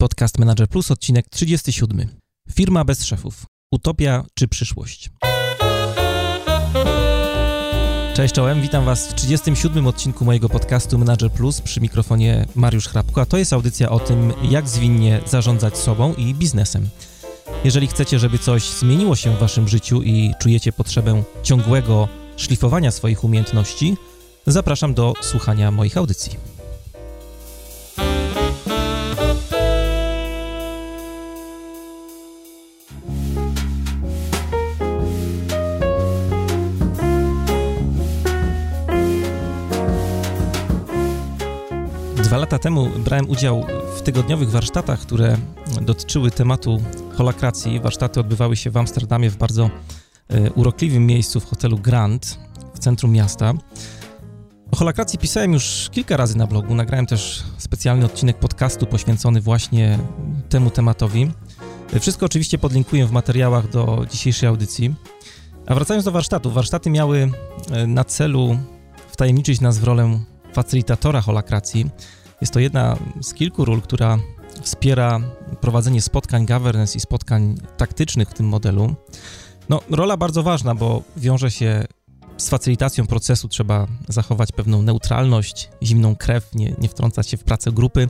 Podcast Manager Plus, odcinek 37. Firma bez szefów. Utopia czy przyszłość? Cześć czołem, witam Was w 37 odcinku mojego podcastu Manager Plus przy mikrofonie Mariusz Hrabko, a to jest audycja o tym, jak zwinnie zarządzać sobą i biznesem. Jeżeli chcecie, żeby coś zmieniło się w Waszym życiu i czujecie potrzebę ciągłego szlifowania swoich umiejętności, zapraszam do słuchania moich audycji. Dwa lata temu brałem udział w tygodniowych warsztatach, które dotyczyły tematu holakracji. Warsztaty odbywały się w Amsterdamie w bardzo e, urokliwym miejscu w hotelu Grand w centrum miasta. O holakracji pisałem już kilka razy na blogu. Nagrałem też specjalny odcinek podcastu poświęcony właśnie temu tematowi. Wszystko oczywiście podlinkuję w materiałach do dzisiejszej audycji. A wracając do warsztatów, warsztaty miały e, na celu wtajemniczyć nas w rolę facylitatora holakracji. Jest to jedna z kilku ról, która wspiera prowadzenie spotkań governance i spotkań taktycznych w tym modelu. No, rola bardzo ważna, bo wiąże się z facylitacją procesu. Trzeba zachować pewną neutralność, zimną krew, nie, nie wtrącać się w pracę grupy,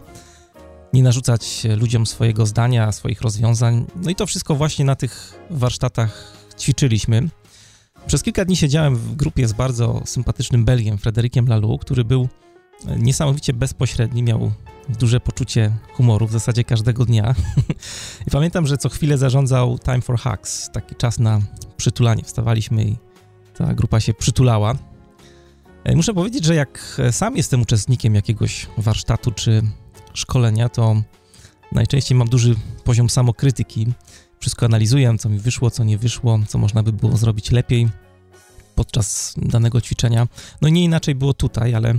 nie narzucać ludziom swojego zdania, swoich rozwiązań. No i to wszystko właśnie na tych warsztatach ćwiczyliśmy. Przez kilka dni siedziałem w grupie z bardzo sympatycznym Belgiem, Frederikiem Lalou, który był niesamowicie bezpośredni, miał duże poczucie humoru w zasadzie każdego dnia. I pamiętam, że co chwilę zarządzał Time for Hugs, taki czas na przytulanie. Wstawaliśmy i ta grupa się przytulała. E, muszę powiedzieć, że jak sam jestem uczestnikiem jakiegoś warsztatu czy szkolenia, to najczęściej mam duży poziom samokrytyki. Wszystko analizuję, co mi wyszło, co nie wyszło, co można by było zrobić lepiej podczas danego ćwiczenia. No nie inaczej było tutaj, ale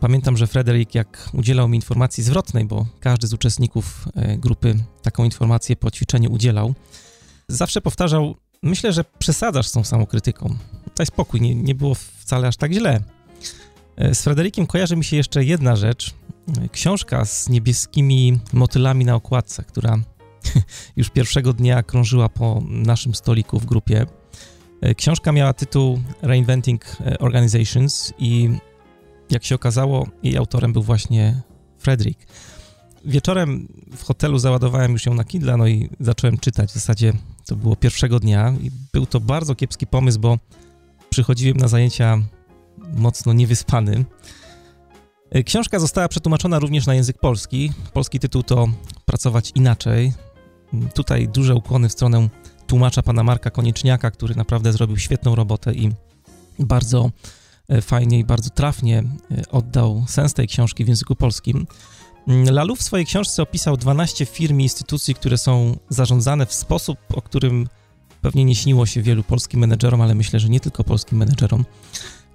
Pamiętam, że Frederick, jak udzielał mi informacji zwrotnej, bo każdy z uczestników e, grupy taką informację po ćwiczeniu udzielał, zawsze powtarzał: Myślę, że przesadzasz z tą samokrytyką. Daj spokój, nie, nie było wcale aż tak źle. E, z Frederikiem kojarzy mi się jeszcze jedna rzecz. E, książka z niebieskimi motylami na okładce, która już pierwszego dnia krążyła po naszym stoliku w grupie. Książka miała tytuł Reinventing Organizations i jak się okazało, jej autorem był właśnie Frederick. Wieczorem w hotelu załadowałem już ją na Kindle, no i zacząłem czytać. W zasadzie to było pierwszego dnia i był to bardzo kiepski pomysł, bo przychodziłem na zajęcia mocno niewyspany. Książka została przetłumaczona również na język polski. Polski tytuł to Pracować inaczej. Tutaj duże ukłony w stronę tłumacza pana Marka Konieczniaka, który naprawdę zrobił świetną robotę i bardzo E, fajnie i bardzo trafnie e, oddał sens tej książki w języku polskim. Mm, Lalu w swojej książce opisał 12 firm i instytucji, które są zarządzane w sposób, o którym pewnie nie śniło się wielu polskim menedżerom, ale myślę, że nie tylko polskim menedżerom.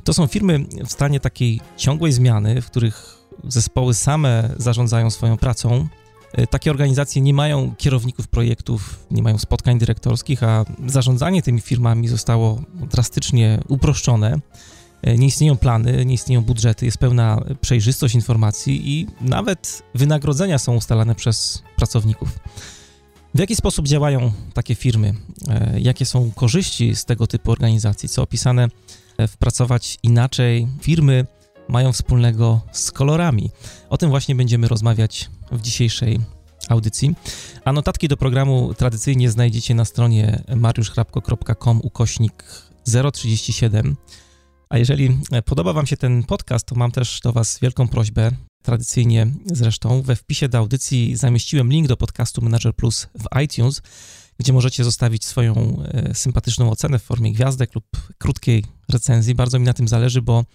To są firmy w stanie takiej ciągłej zmiany, w których zespoły same zarządzają swoją pracą. E, takie organizacje nie mają kierowników projektów, nie mają spotkań dyrektorskich, a zarządzanie tymi firmami zostało drastycznie uproszczone. E, nie istnieją plany, nie istnieją budżety, jest pełna przejrzystość informacji i nawet wynagrodzenia są ustalane przez pracowników. W jaki sposób działają takie firmy? E, jakie są korzyści z tego typu organizacji? Co opisane w Pracować Inaczej firmy mają wspólnego z kolorami? O tym właśnie będziemy rozmawiać w dzisiejszej audycji. A notatki do programu tradycyjnie znajdziecie na stronie mariuszchrapko.com ukośnik 037 a jeżeli e, podoba Wam się ten podcast, to mam też do Was wielką prośbę. Tradycyjnie zresztą we wpisie do audycji zamieściłem link do podcastu Manager Plus w iTunes, gdzie możecie zostawić swoją e, sympatyczną ocenę w formie gwiazdek lub krótkiej recenzji. Bardzo mi na tym zależy, bo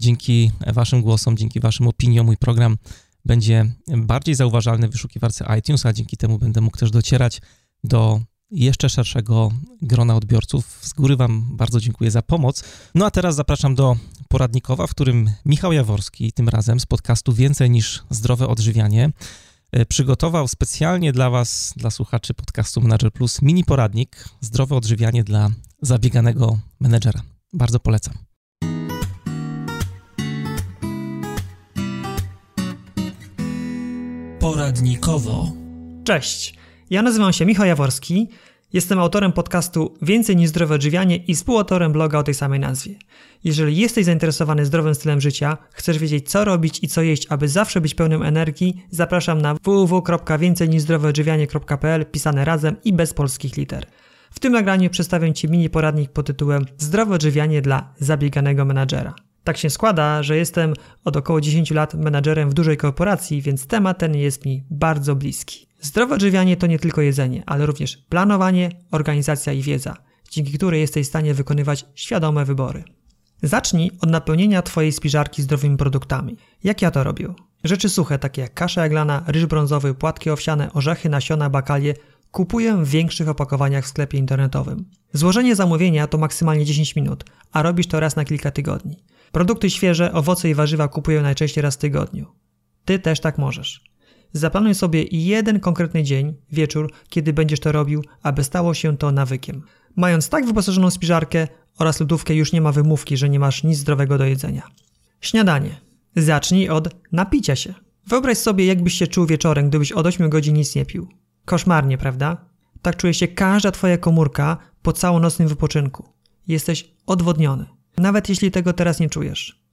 dzięki Waszym głosom, dzięki Waszym opiniom mój program będzie bardziej zauważalny w wyszukiwarce iTunes, a dzięki temu będę mógł też docierać do jeszcze szerszego grona odbiorców. Z góry Wam bardzo dziękuję za pomoc. No a teraz zapraszam do poradnikowa, w którym Michał Jaworski, tym razem z podcastu Więcej niż zdrowe odżywianie, e, przygotował specjalnie dla Was, dla słuchaczy podcastu Manager Plus, mini poradnik Zdrowe odżywianie dla zabieganego menedżera. Bardzo polecam. Poradnikowo. Cześć, ja nazywam się Michał Jaworski, jestem autorem podcastu Więcej niż zdrowe odżywianie i współautorem bloga o tej samej nazwie. Jeżeli jesteś zainteresowany zdrowym stylem życia, chcesz wiedzieć co robić i co jeść, aby zawsze być pełnym energii, zapraszam na www.więcejniżzdroweodżywianie.pl pisane razem i bez polskich liter. W tym nagraniu przedstawię Ci mini poradnik pod tytułem Zdrowe odżywianie dla zabieganego menadżera. Tak się składa, że jestem od około 10 lat menadżerem w dużej korporacji, więc temat ten jest mi bardzo bliski. Zdrowe odżywianie to nie tylko jedzenie, ale również planowanie, organizacja i wiedza, dzięki której jesteś w stanie wykonywać świadome wybory. Zacznij od napełnienia Twojej spiżarki zdrowymi produktami. Jak ja to robię? Rzeczy suche, takie jak kasza jaglana, ryż brązowy, płatki owsiane, orzechy, nasiona, bakalie, kupuję w większych opakowaniach w sklepie internetowym. Złożenie zamówienia to maksymalnie 10 minut, a robisz to raz na kilka tygodni. Produkty świeże, owoce i warzywa kupuję najczęściej raz w tygodniu. Ty też tak możesz. Zaplanuj sobie jeden konkretny dzień, wieczór, kiedy będziesz to robił, aby stało się to nawykiem. Mając tak wyposażoną spiżarkę oraz lodówkę już nie ma wymówki, że nie masz nic zdrowego do jedzenia. Śniadanie. Zacznij od napicia się. Wyobraź sobie, jakbyś się czuł wieczorem, gdybyś od 8 godzin nic nie pił. Koszmarnie, prawda? Tak czuje się każda twoja komórka po całonocnym wypoczynku. Jesteś odwodniony, nawet jeśli tego teraz nie czujesz.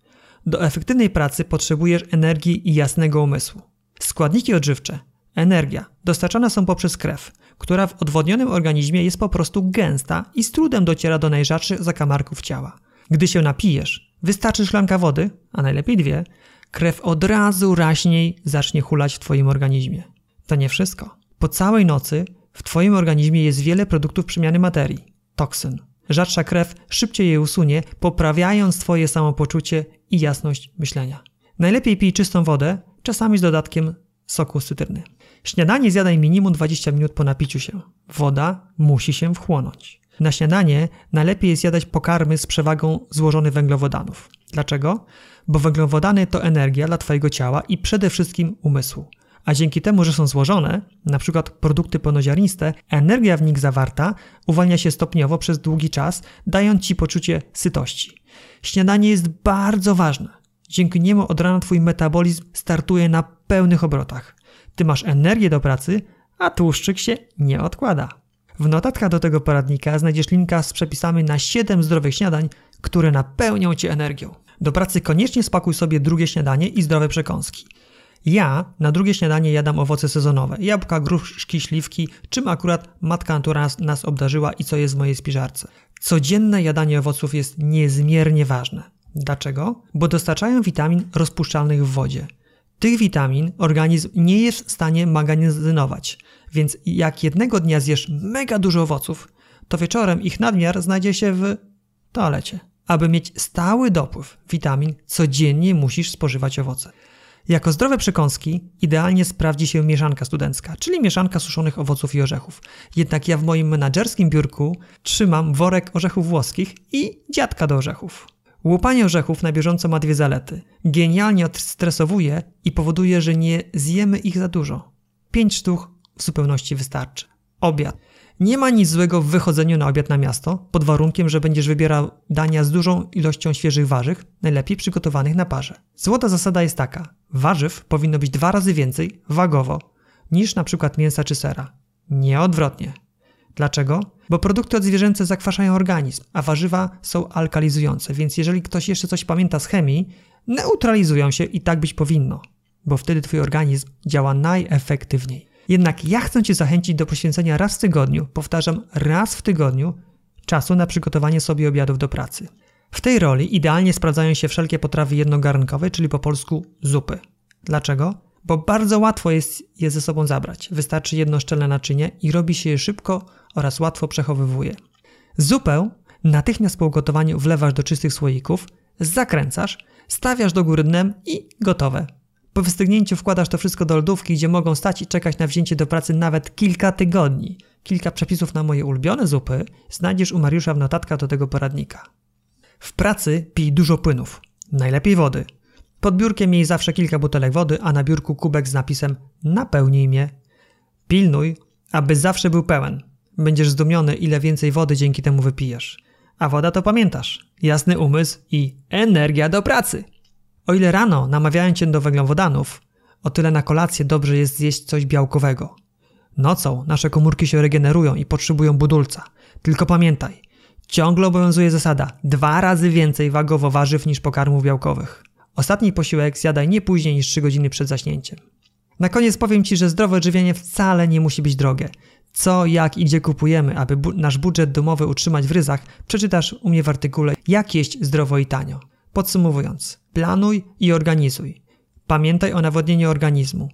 Do efektywnej pracy potrzebujesz energii i jasnego umysłu. Składniki odżywcze, energia, dostarczane są poprzez krew, która w odwodnionym organizmie jest po prostu gęsta i z trudem dociera do najrzadszych zakamarków ciała. Gdy się napijesz, wystarczy szklanka wody, a najlepiej dwie, krew od razu raźniej zacznie hulać w Twoim organizmie. To nie wszystko. Po całej nocy w Twoim organizmie jest wiele produktów przemiany materii, toksyn. Rzadsza krew szybciej je usunie, poprawiając Twoje samopoczucie i jasność myślenia. Najlepiej pij czystą wodę, czasami z dodatkiem soku z cytryny. Śniadanie zjadaj minimum 20 minut po napiciu się. Woda musi się wchłonąć. Na śniadanie najlepiej jest jadać pokarmy z przewagą złożonych węglowodanów. Dlaczego? Bo węglowodany to energia dla Twojego ciała i przede wszystkim umysłu. A dzięki temu, że są złożone, np. produkty pełnoziarniste, energia w nich zawarta uwalnia się stopniowo przez długi czas, dając Ci poczucie sytości. Śniadanie jest bardzo ważne. Dzięki niemu od rana twój metabolizm startuje na pełnych obrotach. Ty masz energię do pracy, a tłuszczyk się nie odkłada. W notatkach do tego poradnika znajdziesz linka z przepisami na 7 zdrowych śniadań, które napełnią cię energią. Do pracy koniecznie spakuj sobie drugie śniadanie i zdrowe przekąski. Ja na drugie śniadanie jadam owoce sezonowe, jabłka, gruszki, śliwki, czym akurat matka natura nas, nas obdarzyła i co jest w mojej spiżarce. Codzienne jadanie owoców jest niezmiernie ważne. Dlaczego? Bo dostarczają witamin rozpuszczalnych w wodzie. Tych witamin organizm nie jest w stanie magazynować, więc jak jednego dnia zjesz mega dużo owoców, to wieczorem ich nadmiar znajdzie się w toalecie. Aby mieć stały dopływ witamin, codziennie musisz spożywać owoce. Jako zdrowe przekąski idealnie sprawdzi się mieszanka studencka, czyli mieszanka suszonych owoców i orzechów. Jednak ja w moim menadżerskim biurku trzymam worek orzechów włoskich i dziadka do orzechów. Łupanie orzechów na bieżąco ma dwie zalety. Genialnie odstresowuje i powoduje, że nie zjemy ich za dużo. Pięć sztuk w zupełności wystarczy. Obiad. Nie ma nic złego w wychodzeniu na obiad na miasto, pod warunkiem, że będziesz wybierał dania z dużą ilością świeżych warzyw, najlepiej przygotowanych na parze. Złota zasada jest taka: warzyw powinno być dwa razy więcej, wagowo, niż na przykład mięsa czy sera. Nie odwrotnie. Dlaczego? Bo produkty odzwierzęce zakwaszają organizm, a warzywa są alkalizujące, więc jeżeli ktoś jeszcze coś pamięta z chemii, neutralizują się i tak być powinno, bo wtedy twój organizm działa najefektywniej. Jednak ja chcę Cię zachęcić do poświęcenia raz w tygodniu, powtarzam, raz w tygodniu, czasu na przygotowanie sobie obiadów do pracy. W tej roli idealnie sprawdzają się wszelkie potrawy jednogarnkowe, czyli po polsku zupy. Dlaczego? Bo bardzo łatwo jest je ze sobą zabrać. Wystarczy jedno szczelne naczynie i robi się je szybko oraz łatwo przechowywuje. Zupę natychmiast po ugotowaniu wlewasz do czystych słoików, zakręcasz, stawiasz do góry dnem i gotowe. Po wystygnięciu wkładasz to wszystko do lodówki, gdzie mogą stać i czekać na wzięcie do pracy nawet kilka tygodni. Kilka przepisów na moje ulubione zupy znajdziesz u Mariusza w notatkach do tego poradnika. W pracy pij dużo płynów, najlepiej wody. Pod biurkiem miej zawsze kilka butelek wody, a na biurku kubek z napisem napełnij mnie. Pilnuj, aby zawsze był pełen. Będziesz zdumiony, ile więcej wody dzięki temu wypijesz. A woda to pamiętasz. Jasny umysł i energia do pracy. O ile rano namawiają cię do węglowodanów, o tyle na kolację dobrze jest zjeść coś białkowego. Nocą nasze komórki się regenerują i potrzebują budulca. Tylko pamiętaj, ciągle obowiązuje zasada dwa razy więcej wagowo warzyw niż pokarmów białkowych. Ostatni posiłek zjadaj nie później niż 3 godziny przed zaśnięciem. Na koniec powiem Ci, że zdrowe odżywianie wcale nie musi być drogie. Co, jak i gdzie kupujemy, aby bu nasz budżet domowy utrzymać w ryzach, przeczytasz u mnie w artykule Jak jeść zdrowo i tanio. Podsumowując, planuj i organizuj. Pamiętaj o nawodnieniu organizmu.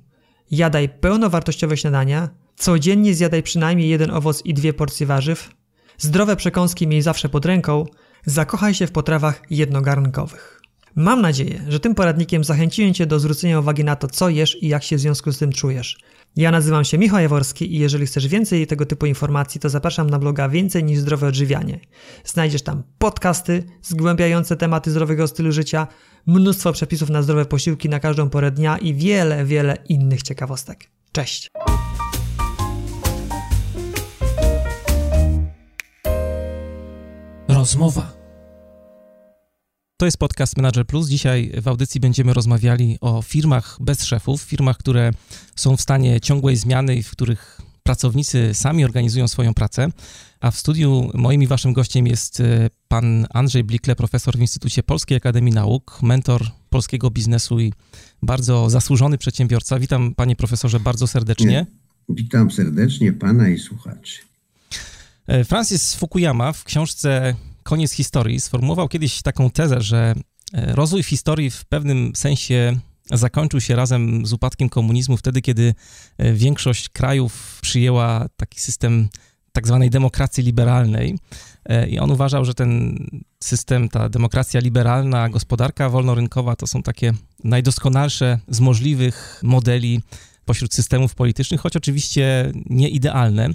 Jadaj pełnowartościowe śniadania, codziennie zjadaj przynajmniej jeden owoc i dwie porcje warzyw. Zdrowe przekąski miej zawsze pod ręką. Zakochaj się w potrawach jednogarnkowych. Mam nadzieję, że tym poradnikiem zachęciłem Cię do zwrócenia uwagi na to, co jesz i jak się w związku z tym czujesz. Ja nazywam się Michał Jaworski i jeżeli chcesz więcej tego typu informacji, to zapraszam na bloga Więcej niż Zdrowe Odżywianie. Znajdziesz tam podcasty zgłębiające tematy zdrowego stylu życia, mnóstwo przepisów na zdrowe posiłki na każdą porę dnia i wiele, wiele innych ciekawostek. Cześć! Rozmowa to jest podcast Manager Plus. Dzisiaj w audycji będziemy rozmawiali o firmach bez szefów, firmach, które są w stanie ciągłej zmiany i w których pracownicy sami organizują swoją pracę. A w studiu moim i waszym gościem jest e, pan Andrzej Blikle, profesor w Instytucie Polskiej Akademii Nauk, mentor polskiego biznesu i bardzo zasłużony przedsiębiorca. Witam panie profesorze bardzo serdecznie. Witam serdecznie pana i słuchaczy. E, Francis Fukuyama w książce koniec historii, sformułował kiedyś taką tezę, że e, rozwój historii w pewnym sensie zakończył się razem z upadkiem komunizmu wtedy, kiedy e, większość krajów przyjęła taki system tak zwanej demokracji liberalnej. E, I on uważał, że ten system, ta demokracja liberalna, gospodarka wolnorynkowa to są takie najdoskonalsze z możliwych modeli pośród systemów politycznych, choć oczywiście nie idealne.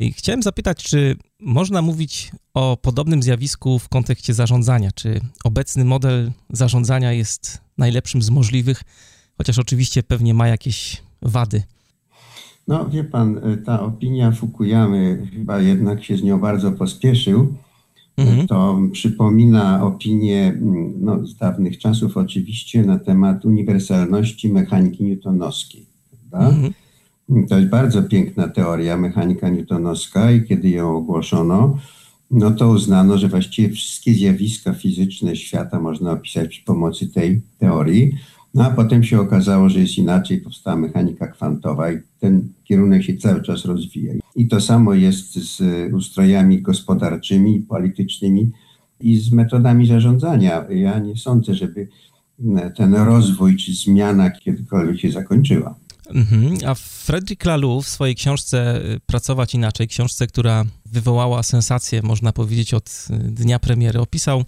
I chciałem zapytać, czy można mówić o podobnym zjawisku w kontekście zarządzania? Czy obecny model zarządzania jest najlepszym z możliwych, chociaż oczywiście pewnie ma jakieś wady? No, wie pan, ta opinia Fukuyamy chyba jednak się z nią bardzo pospieszył. Mhm. To przypomina opinię no, z dawnych czasów oczywiście na temat uniwersalności mechaniki newtonowskiej. Mhm. To jest bardzo piękna teoria, mechanika newtonowska i kiedy ją ogłoszono, no to uznano, że właściwie wszystkie zjawiska fizyczne świata można opisać przy pomocy tej teorii. No a potem się okazało, że jest inaczej, powstała mechanika kwantowa i ten kierunek się cały czas rozwija. I to samo jest z ustrojami gospodarczymi, politycznymi i z metodami zarządzania. Ja nie sądzę, żeby ten rozwój czy zmiana kiedykolwiek się zakończyła. Mhm. A Frederick Laloux w swojej książce y, Pracować Inaczej, książce, która wywołała sensację, można powiedzieć, od y, dnia premiery, opisał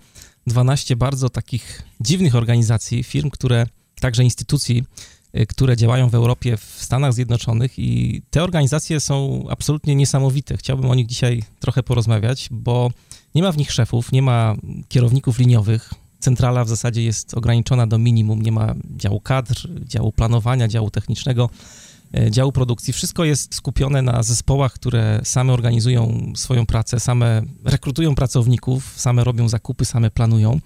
12 bardzo takich dziwnych organizacji, firm, które, także instytucji, y, które działają w Europie, w Stanach Zjednoczonych i te organizacje są absolutnie niesamowite. Chciałbym o nich dzisiaj trochę porozmawiać, bo nie ma w nich szefów, nie ma kierowników liniowych, centrala w zasadzie jest ograniczona do minimum. Nie ma działu kadr, działu planowania, działu technicznego, e, działu produkcji. Wszystko jest skupione na zespołach, które same organizują swoją pracę, same rekrutują pracowników, same robią zakupy, same planują.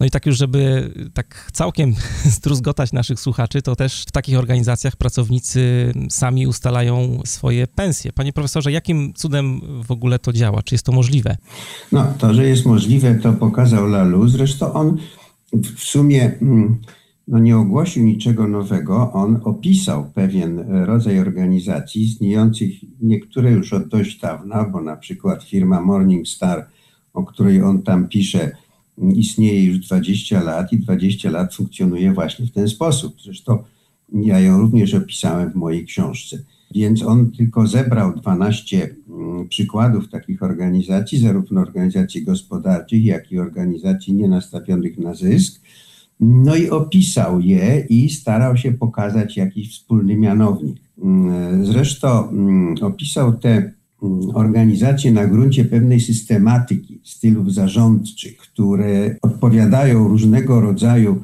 No i tak już, żeby tak całkiem zdruzgotać naszych słuchaczy, to też w takich organizacjach pracownicy sami ustalają swoje pensje. Panie profesorze, jakim cudem w ogóle to działa? Czy jest to możliwe? No, to, że jest możliwe, to pokazał Lalu. Zresztą on w sumie mm, no, nie ogłosił niczego nowego. On opisał pewien rodzaj organizacji istniejących, niektóre już od dość dawna, bo na przykład firma Morningstar, o której on tam pisze, istnieje już 20 lat i 20 lat funkcjonuje właśnie w ten sposób. Zresztą ja ją również opisałem w mojej książce. Więc on tylko zebrał 12 mm, przykładów takich organizacji, zarówno organizacji gospodarczych, jak i organizacji nienastawionych na zysk. No i opisał je i starał się pokazać jakiś wspólny mianownik. Mm, zresztą mm, opisał te organizacje na gruncie pewnej systematyki stylów zarządczych, które odpowiadają różnego rodzaju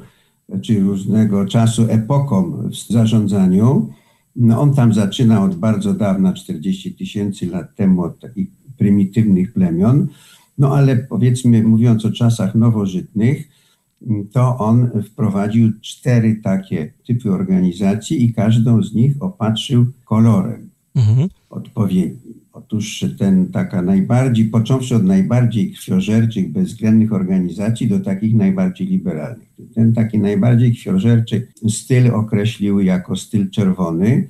czy różnego czasu epokom w zarządzaniu. No on tam zaczyna od bardzo dawna, 40 tysięcy lat temu, od takich prymitywnych plemion. No ale powiedzmy, mówiąc o czasach nowożytnych, to on wprowadził cztery takie typy organizacji i każdą z nich opatrzył kolorem. Mhm. odpowiedni. Otóż ten taka najbardziej, począwszy od najbardziej krwiożerczych, bezwzględnych organizacji do takich najbardziej liberalnych. Ten taki najbardziej krwiożerczy styl określił jako styl czerwony.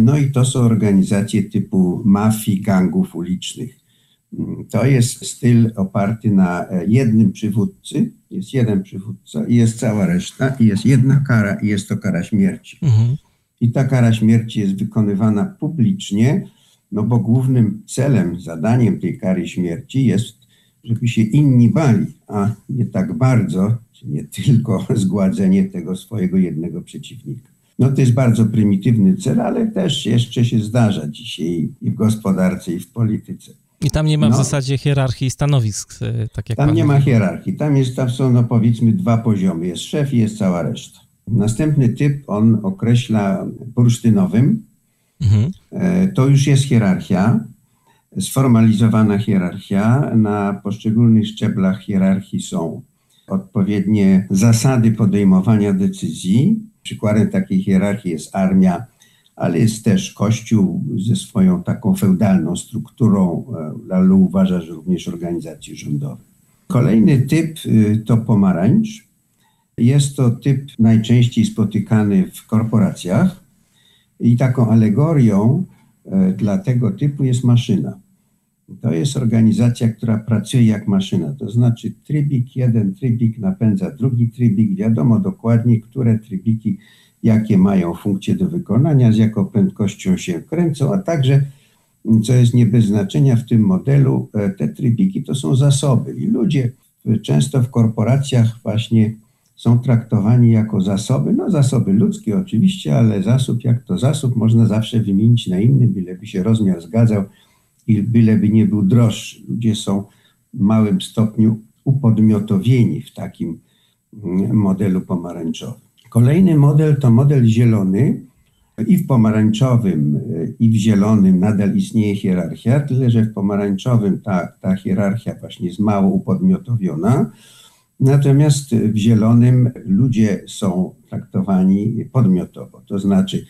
No i to są organizacje typu mafii, gangów ulicznych. To jest styl oparty na jednym przywódcy, jest jeden przywódca i jest cała reszta, i jest jedna kara, i jest to kara śmierci. Mhm. I ta kara śmierci jest wykonywana publicznie, no bo głównym celem, zadaniem tej kary śmierci jest, żeby się inni bali, a nie tak bardzo, nie tylko zgładzenie tego swojego jednego przeciwnika. No to jest bardzo prymitywny cel, ale też jeszcze się zdarza dzisiaj i w gospodarce, i w polityce. I tam nie ma no, w zasadzie hierarchii stanowisk, e, tak jak Tam nie ma hierarchii. Tam, jest, tam są, no powiedzmy, dwa poziomy. Jest szef i jest cała reszta. Następny typ on określa bursztynowym. Mhm. E, to już jest hierarchia, sformalizowana hierarchia. Na poszczególnych szczeblach hierarchii są odpowiednie zasady podejmowania decyzji. Przykładem takiej hierarchii jest armia, ale jest też Kościół ze swoją taką feudalną strukturą. E, Lalu uważa, że również organizacje rządowe. Kolejny typ y, to pomarańcz. Jest to typ najczęściej spotykany w korporacjach i taką alegorią e, dla tego typu jest maszyna. To jest organizacja, która pracuje jak maszyna, to znaczy trybik, jeden trybik napędza drugi trybik, wiadomo dokładnie, które trybiki jakie mają funkcje do wykonania, z jaką prędkością się kręcą, a także, co jest nie bez znaczenia w tym modelu, e, te trybiki to są zasoby. I ludzie często w korporacjach właśnie są traktowani jako zasoby, no zasoby ludzkie oczywiście, ale zasób jak to zasób można zawsze wymienić na inny, byleby się rozmiar zgadzał i byleby nie był droższy. Ludzie są w małym stopniu upodmiotowieni w takim mm, modelu pomarańczowym. Kolejny model to model zielony. I w pomarańczowym, i w zielonym nadal istnieje hierarchia, tyle że w pomarańczowym ta, ta hierarchia właśnie jest mało upodmiotowiona. Natomiast w zielonym ludzie są traktowani podmiotowo, to znaczy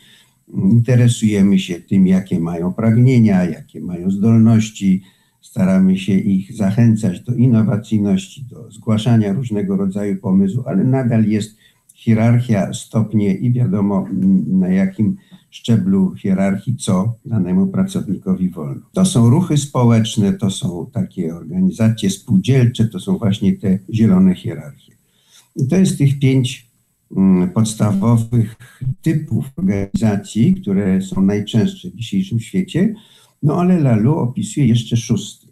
interesujemy się tym, jakie mają pragnienia, jakie mają zdolności, staramy się ich zachęcać do innowacyjności, do zgłaszania różnego rodzaju pomysłów, ale nadal jest hierarchia, stopnie i wiadomo na jakim szczeblu hierarchii co danemu pracownikowi wolno. To są ruchy społeczne, to są takie organizacje spółdzielcze, to są właśnie te zielone hierarchie. I to jest tych pięć mm, podstawowych typów organizacji, które są najczęstsze w dzisiejszym świecie, no ale Lalu opisuje jeszcze szósty.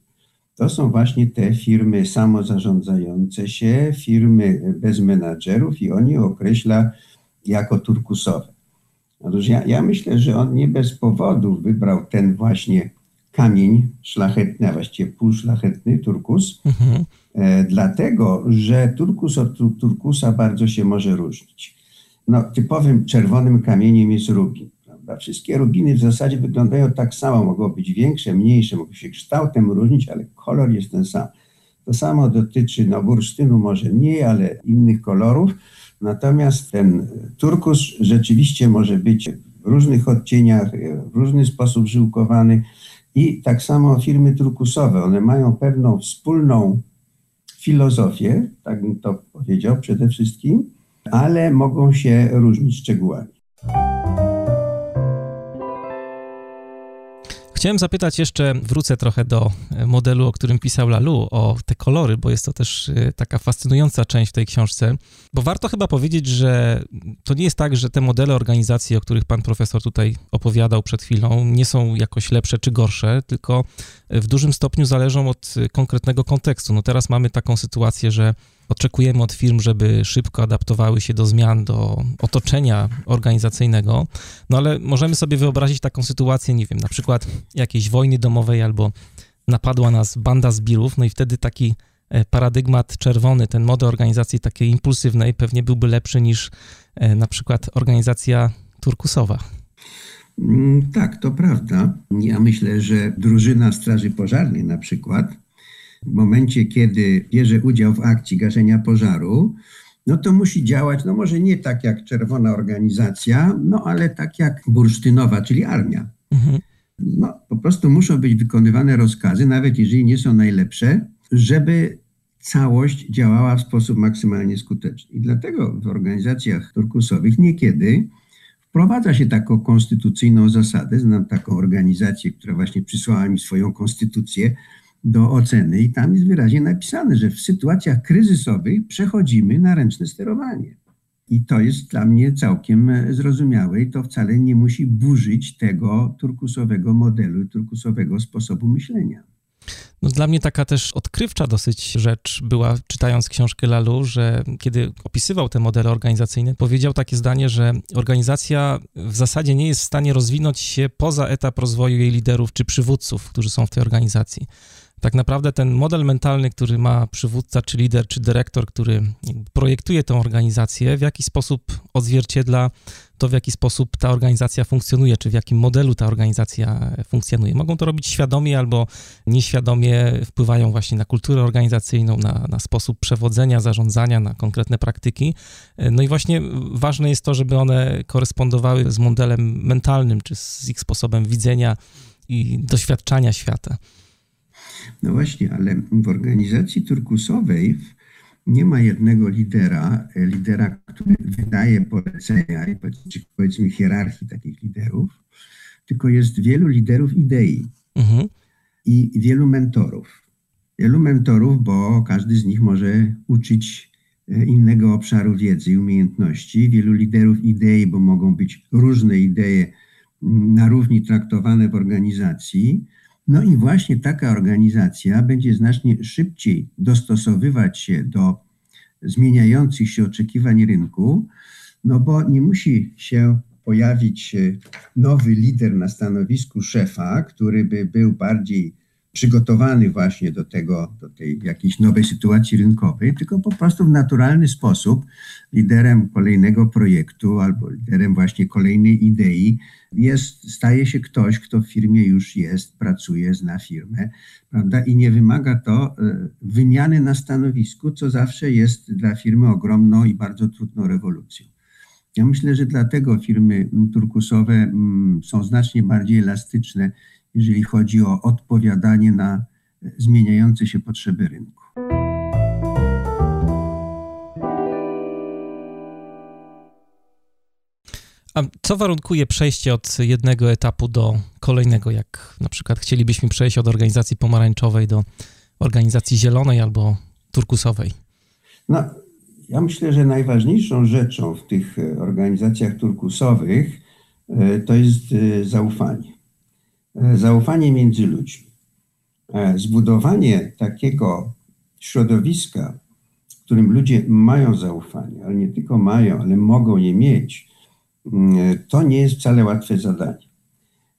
To są właśnie te firmy samozarządzające się, firmy bez menadżerów i on je określa jako turkusowe. Otóż ja, ja myślę, że on nie bez powodu wybrał ten właśnie kamień szlachetny, a właściwie półszlachetny, turkus, mhm. e, dlatego, że turkus od turkusa bardzo się może różnić. No, typowym czerwonym kamieniem jest rubin. Prawda? Wszystkie rubiny w zasadzie wyglądają tak samo, mogą być większe, mniejsze, mogą się kształtem różnić, ale kolor jest ten sam. To samo dotyczy no, bursztynu może mniej, ale innych kolorów. Natomiast ten turkus rzeczywiście może być w różnych odcieniach, w różny sposób żyłkowany. I tak samo firmy turkusowe, one mają pewną wspólną filozofię, tak bym to powiedział przede wszystkim, ale mogą się różnić szczegółami. Chciałem zapytać jeszcze, wrócę trochę do e, modelu, o którym pisał Lalu, o te kolory, bo jest to też e, taka fascynująca część w tej książce. Bo warto chyba powiedzieć, że to nie jest tak, że te modele organizacji, o których pan profesor tutaj opowiadał przed chwilą, nie są jakoś lepsze czy gorsze, tylko w dużym stopniu zależą od konkretnego kontekstu. No teraz mamy taką sytuację, że Oczekujemy od firm, żeby szybko adaptowały się do zmian, do otoczenia organizacyjnego, no ale możemy sobie wyobrazić taką sytuację, nie wiem, na przykład jakiejś wojny domowej albo napadła nas banda zbirów, no i wtedy taki e, paradygmat czerwony, ten model organizacji takiej impulsywnej pewnie byłby lepszy niż e, na przykład organizacja turkusowa. Mm, tak, to prawda. Ja myślę, że drużyna Straży Pożarnej na przykład w momencie, kiedy bierze udział w akcji gaszenia pożaru, no to musi działać, no może nie tak jak czerwona organizacja, no ale tak jak bursztynowa, czyli armia. Mhm. No, prostu muszą być wykonywane rozkazy, nawet jeżeli nie są najlepsze, żeby całość działała w sposób maksymalnie skuteczny. I dlatego w organizacjach turkusowych niekiedy wprowadza się taką konstytucyjną zasadę. Znam taką organizację, która właśnie przysłała mi swoją konstytucję do oceny, i tam jest wyraźnie napisane, że w sytuacjach kryzysowych przechodzimy na ręczne sterowanie. I to jest dla mnie całkiem zrozumiałe i to wcale nie musi burzyć tego turkusowego modelu turkusowego sposobu myślenia. No dla mnie taka też odkrywcza dosyć rzecz była, czytając książkę Lalu, że kiedy opisywał te modele organizacyjne, powiedział takie zdanie, że organizacja w zasadzie nie jest w stanie rozwinąć się poza etap rozwoju jej liderów czy przywódców, którzy są w tej organizacji tak naprawdę ten model mentalny, który ma przywódca, czy lider, czy dyrektor, który projektuje tę organizację, w jaki sposób odzwierciedla to, w jaki sposób ta organizacja funkcjonuje, czy w jakim modelu ta organizacja funkcjonuje. Mogą to robić świadomie albo nieświadomie, wpływają właśnie na kulturę organizacyjną, na, na sposób przewodzenia, zarządzania, na konkretne praktyki. No i właśnie ważne jest to, żeby one korespondowały z modelem mentalnym, czy z ich sposobem widzenia i doświadczania świata. No właśnie, ale w organizacji turkusowej nie ma jednego lidera, lidera, który wydaje polecenia, czy powiedzmy hierarchii takich liderów, tylko jest wielu liderów idei mhm. i wielu mentorów. Wielu mentorów, bo każdy z nich może uczyć e, innego obszaru wiedzy i umiejętności. Wielu liderów idei, bo mogą być różne idee na równi traktowane w organizacji no i właśnie taka organizacja będzie znacznie szybciej dostosowywać się do zmieniających się oczekiwań rynku, no bo nie musi się pojawić nowy lider na stanowisku szefa, który by był bardziej przygotowany właśnie do tego, do tej jakiejś nowej sytuacji rynkowej, tylko po prostu w naturalny sposób liderem kolejnego projektu albo liderem właśnie kolejnej idei jest, staje się ktoś, kto w firmie już jest, pracuje, zna firmę, prawda? I nie wymaga to e, wymiany na stanowisku, co zawsze jest dla firmy ogromną i bardzo trudną rewolucją. Ja myślę, że dlatego firmy turkusowe mm, są znacznie bardziej elastyczne jeżeli chodzi o odpowiadanie na zmieniające się potrzeby rynku. A co warunkuje przejście od jednego etapu do kolejnego, jak na przykład chcielibyśmy przejść od organizacji pomarańczowej do organizacji zielonej albo turkusowej? No, ja myślę, że najważniejszą rzeczą w tych organizacjach turkusowych e, to jest e, zaufanie. E, zaufanie między ludźmi. E, zbudowanie takiego środowiska, w którym ludzie mają zaufanie, ale nie tylko mają, ale mogą je mieć, mm, to nie jest wcale łatwe zadanie.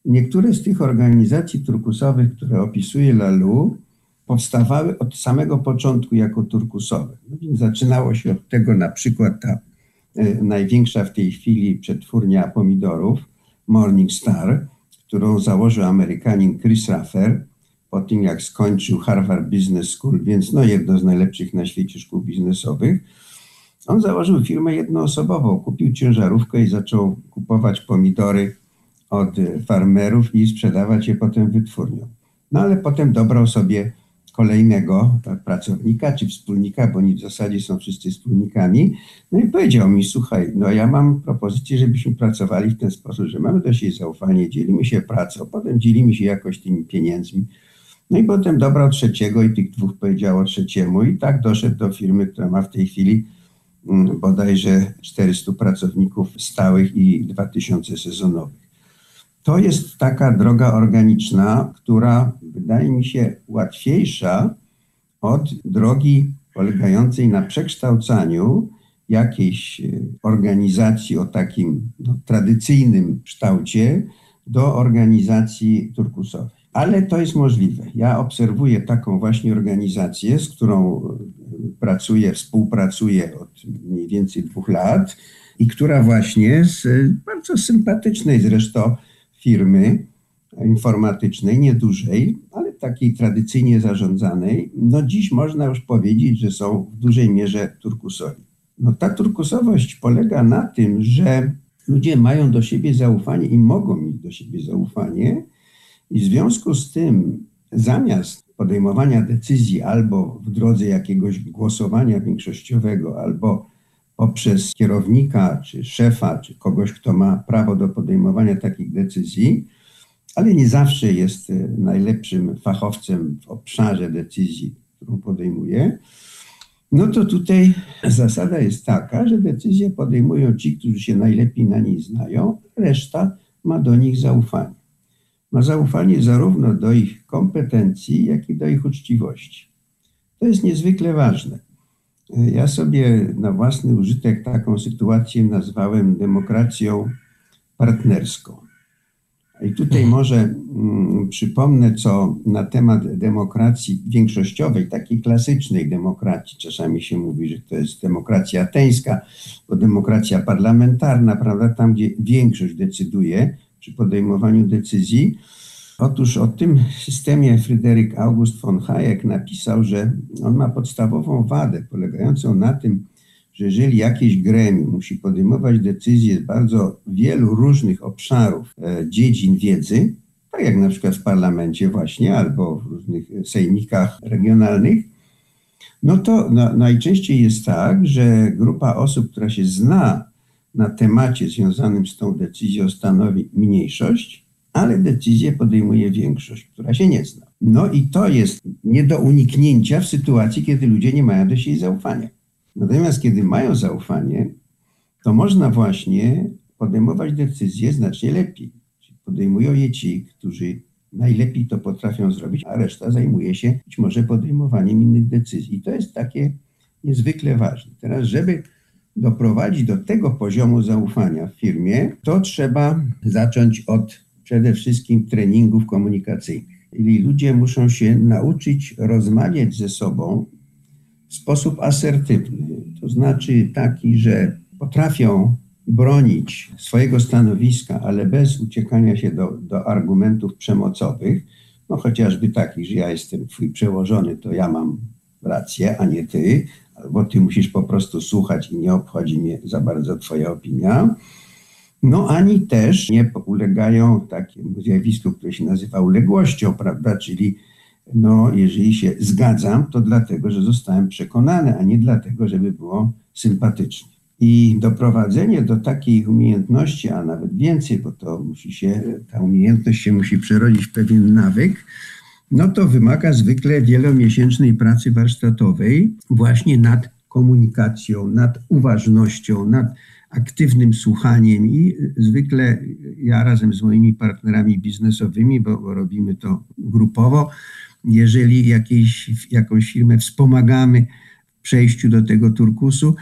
Niektóre z tych organizacji turkusowych, które opisuje Lalu, powstawały od samego początku jako turkusowe. No więc zaczynało się od tego na przykład ta e, największa w tej chwili przetwórnia pomidorów, Morning Star, którą założył Amerykanin Chris Raffer po tym, jak skończył Harvard Business School, więc no jedno z najlepszych na świecie szkół biznesowych. On założył firmę jednoosobową, kupił ciężarówkę i zaczął kupować pomidory od farmerów i sprzedawać je potem wytwórniom. No ale potem dobrał sobie kolejnego pracownika czy wspólnika, bo oni w zasadzie są wszyscy wspólnikami. No i powiedział mi, słuchaj, no ja mam propozycję, żebyśmy pracowali w ten sposób, że mamy do siebie zaufanie, dzielimy się pracą, potem dzielimy się jakoś tymi pieniędzmi. No i potem dobrał trzeciego i tych dwóch powiedziało trzeciemu i tak doszedł do firmy, która ma w tej chwili mm, bodajże 400 pracowników stałych i 2000 sezonowych. To jest taka droga organiczna, która wydaje mi się łatwiejsza od drogi polegającej na przekształcaniu jakiejś e, organizacji o takim no, tradycyjnym kształcie do organizacji turkusowej. Ale to jest możliwe. Ja obserwuję taką właśnie organizację, z którą e, pracuję, współpracuję od mniej więcej dwóch lat i która właśnie z e, bardzo sympatycznej zresztą firmy informatycznej, niedużej, ale takiej tradycyjnie zarządzanej, no dziś można już powiedzieć, że są w dużej mierze turkusowi. No ta turkusowość polega na tym, że ludzie mają do siebie zaufanie i mogą mieć do siebie zaufanie, I w związku z tym, zamiast podejmowania decyzji albo w drodze jakiegoś głosowania większościowego, albo poprzez kierownika, czy szefa, czy kogoś, kto ma prawo do podejmowania takich decyzji, ale nie zawsze jest e, najlepszym fachowcem w obszarze decyzji, którą podejmuje, no to tutaj zasada jest taka, że decyzje podejmują ci, którzy się najlepiej na niej znają, reszta ma do nich zaufanie. Ma zaufanie zarówno do ich kompetencji, jak i do ich uczciwości. To jest niezwykle ważne. Ja sobie na własny użytek taką sytuację nazwałem demokracją partnerską. I tutaj mhm. może mm, przypomnę, co na temat demokracji większościowej, takiej klasycznej demokracji. Czasami się mówi, że to jest demokracja ateńska, bo demokracja parlamentarna, prawda, tam gdzie większość decyduje przy podejmowaniu decyzji. Otóż o tym systemie Fryderyk August von Hayek napisał, że on ma podstawową wadę polegającą na tym, że jeżeli jakieś gremium musi podejmować decyzje z bardzo wielu różnych obszarów, e, dziedzin wiedzy, tak jak na przykład w parlamencie właśnie albo w różnych sejmikach regionalnych, no to najczęściej jest tak, że grupa osób, która się zna na temacie związanym z tą decyzją, stanowi mniejszość, ale decyzję podejmuje większość, która się nie zna. No i to jest nie do uniknięcia w sytuacji, kiedy ludzie nie mają do siebie zaufania. Natomiast kiedy mają zaufanie, to można właśnie podejmować decyzje znacznie lepiej. Podejmują je ci, którzy najlepiej to potrafią zrobić, a reszta zajmuje się być może podejmowaniem innych decyzji. I to jest takie niezwykle ważne. Teraz, żeby doprowadzić do tego poziomu zaufania w firmie, to trzeba zacząć od przede wszystkim treningów komunikacyjnych. Czyli ludzie muszą się nauczyć rozmawiać ze sobą w sposób asertywny, to znaczy taki, że potrafią bronić swojego stanowiska, ale bez uciekania się do, do argumentów przemocowych, no chociażby takich, że ja jestem twój przełożony, to ja mam rację, a nie ty, albo ty musisz po prostu słuchać i nie obchodzi mnie za bardzo twoja opinia. No ani też nie ulegają takiemu zjawisku, które się nazywa uległością, prawda, czyli no, jeżeli się zgadzam, to dlatego, że zostałem przekonany, a nie dlatego, żeby było sympatycznie. I doprowadzenie do takiej umiejętności, a nawet więcej, bo to musi się, ta umiejętność się musi przerodzić w pewien nawyk, no to wymaga zwykle wielomiesięcznej pracy warsztatowej właśnie nad komunikacją, nad uważnością, nad aktywnym słuchaniem i zwykle ja razem z moimi partnerami biznesowymi, bo robimy to grupowo, jeżeli jakąś firmę wspomagamy w przejściu do tego turkusu,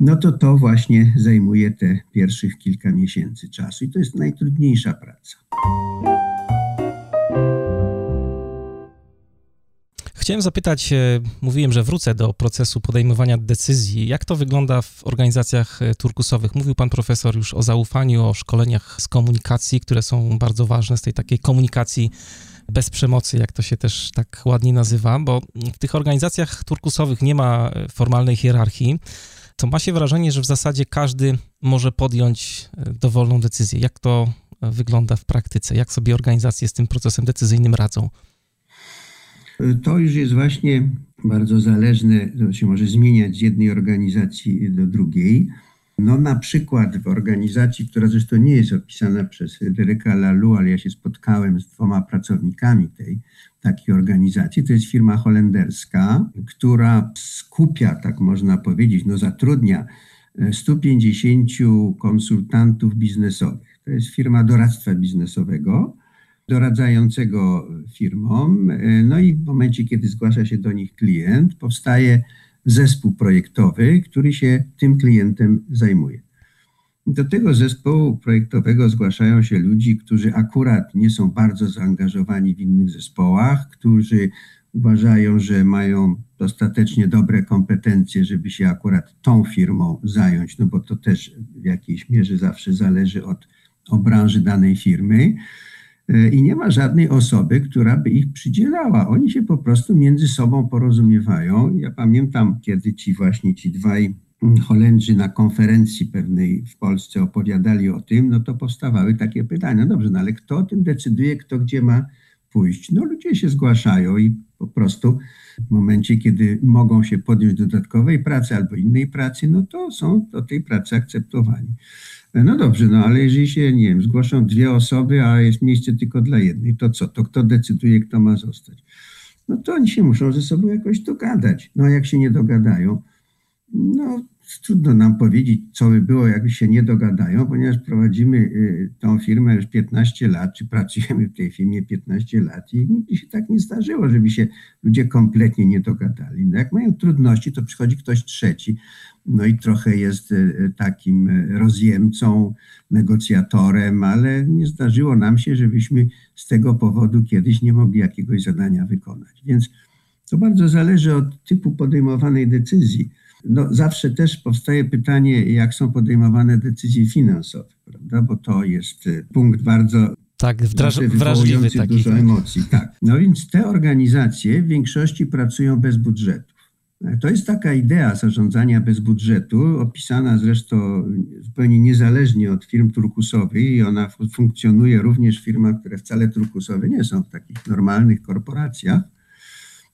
no to to właśnie zajmuje te pierwszych kilka miesięcy czasu i to jest najtrudniejsza praca. Chciałem zapytać, e, mówiłem, że wrócę do procesu podejmowania decyzji. Jak to wygląda w organizacjach e, turkusowych? Mówił pan profesor już o zaufaniu, o szkoleniach z komunikacji, które są bardzo ważne, z tej takiej komunikacji bez przemocy, jak to się też tak ładnie nazywa, bo w tych organizacjach turkusowych nie ma e, formalnej hierarchii, to ma się wrażenie, że w zasadzie każdy może podjąć e, dowolną decyzję. Jak to e, wygląda w praktyce? Jak sobie organizacje z tym procesem decyzyjnym radzą? To już jest właśnie bardzo zależne, to się może zmieniać z jednej organizacji do drugiej. No na przykład w organizacji, która zresztą nie jest opisana przez Fryderyka Lalu, ale ja się spotkałem z dwoma pracownikami tej takiej organizacji. To jest firma holenderska, która skupia, tak można powiedzieć, no zatrudnia 150 e, konsultantów biznesowych. To jest firma doradztwa biznesowego, doradzającego firmom. E, no i w momencie, kiedy zgłasza się do nich klient, powstaje zespół projektowy, który się tym klientem zajmuje. Do tego zespołu projektowego zgłaszają się ludzi, którzy akurat nie są bardzo zaangażowani w innych zespołach, którzy uważają, że mają dostatecznie dobre kompetencje, żeby się akurat tą firmą zająć, no bo to też w jakiejś mierze zawsze zależy od, od branży danej firmy. E, i nie ma żadnej osoby, która by ich przydzielała. Oni się po prostu między sobą porozumiewają. Ja pamiętam, kiedy ci właśnie ci dwaj Holendrzy na konferencji pewnej w Polsce opowiadali o tym, no to powstawały takie pytania. Dobrze, no ale kto o tym decyduje, kto gdzie ma pójść? No ludzie się zgłaszają i po prostu w momencie, kiedy mogą się podjąć dodatkowej pracy albo innej pracy, no to są do tej pracy akceptowani. No dobrze, no ale jeżeli się, nie wiem, zgłoszą dwie osoby, a jest miejsce tylko dla jednej, to co? To kto decyduje, kto ma zostać? No to oni się muszą ze sobą jakoś dogadać. No a jak się nie dogadają, no trudno nam powiedzieć, co by było, jakby się nie dogadają, ponieważ prowadzimy y, tą firmę już 15 lat, czy pracujemy w tej firmie 15 lat i nigdy się tak nie zdarzyło, żeby się ludzie kompletnie nie dogadali. No jak mają trudności, to przychodzi ktoś trzeci, no i trochę jest y, y, takim rozjemcą, negocjatorem, ale nie zdarzyło nam się, żebyśmy z tego powodu kiedyś nie mogli jakiegoś zadania wykonać. Więc to bardzo zależy od typu podejmowanej decyzji no, zawsze też powstaje pytanie, jak są podejmowane decyzje finansowe, prawda? Bo to jest y, punkt bardzo tak, wdraż, wrażliwy taki. dużo tak. emocji. Tak. No więc te organizacje w większości pracują bez budżetu. To jest taka idea zarządzania bez budżetu, opisana zresztą zupełnie niezależnie od firm turkusowych i ona funkcjonuje również w firmach, które wcale turkusowe nie są, w takich normalnych korporacjach.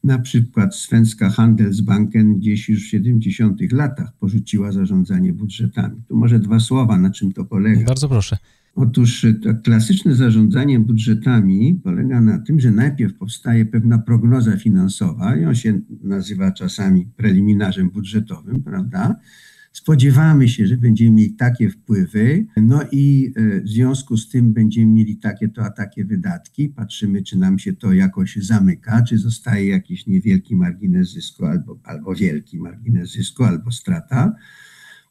Na przykład Svenska Handelsbanken gdzieś już w 70 latach porzuciła zarządzanie budżetami. Tu może dwa słowa, na czym to polega. Bardzo proszę. Otóż e, klasyczne zarządzanie budżetami polega na tym, że najpierw powstaje pewna prognoza finansowa, on się nazywa czasami preliminarzem budżetowym, prawda? Spodziewamy się, że będziemy mieli takie wpływy, no i e, w związku z tym będziemy mieli takie to, a takie wydatki. Patrzymy, czy nam się to jakoś zamyka, czy zostaje jakiś niewielki margines zysku, albo, albo wielki margines zysku, albo strata.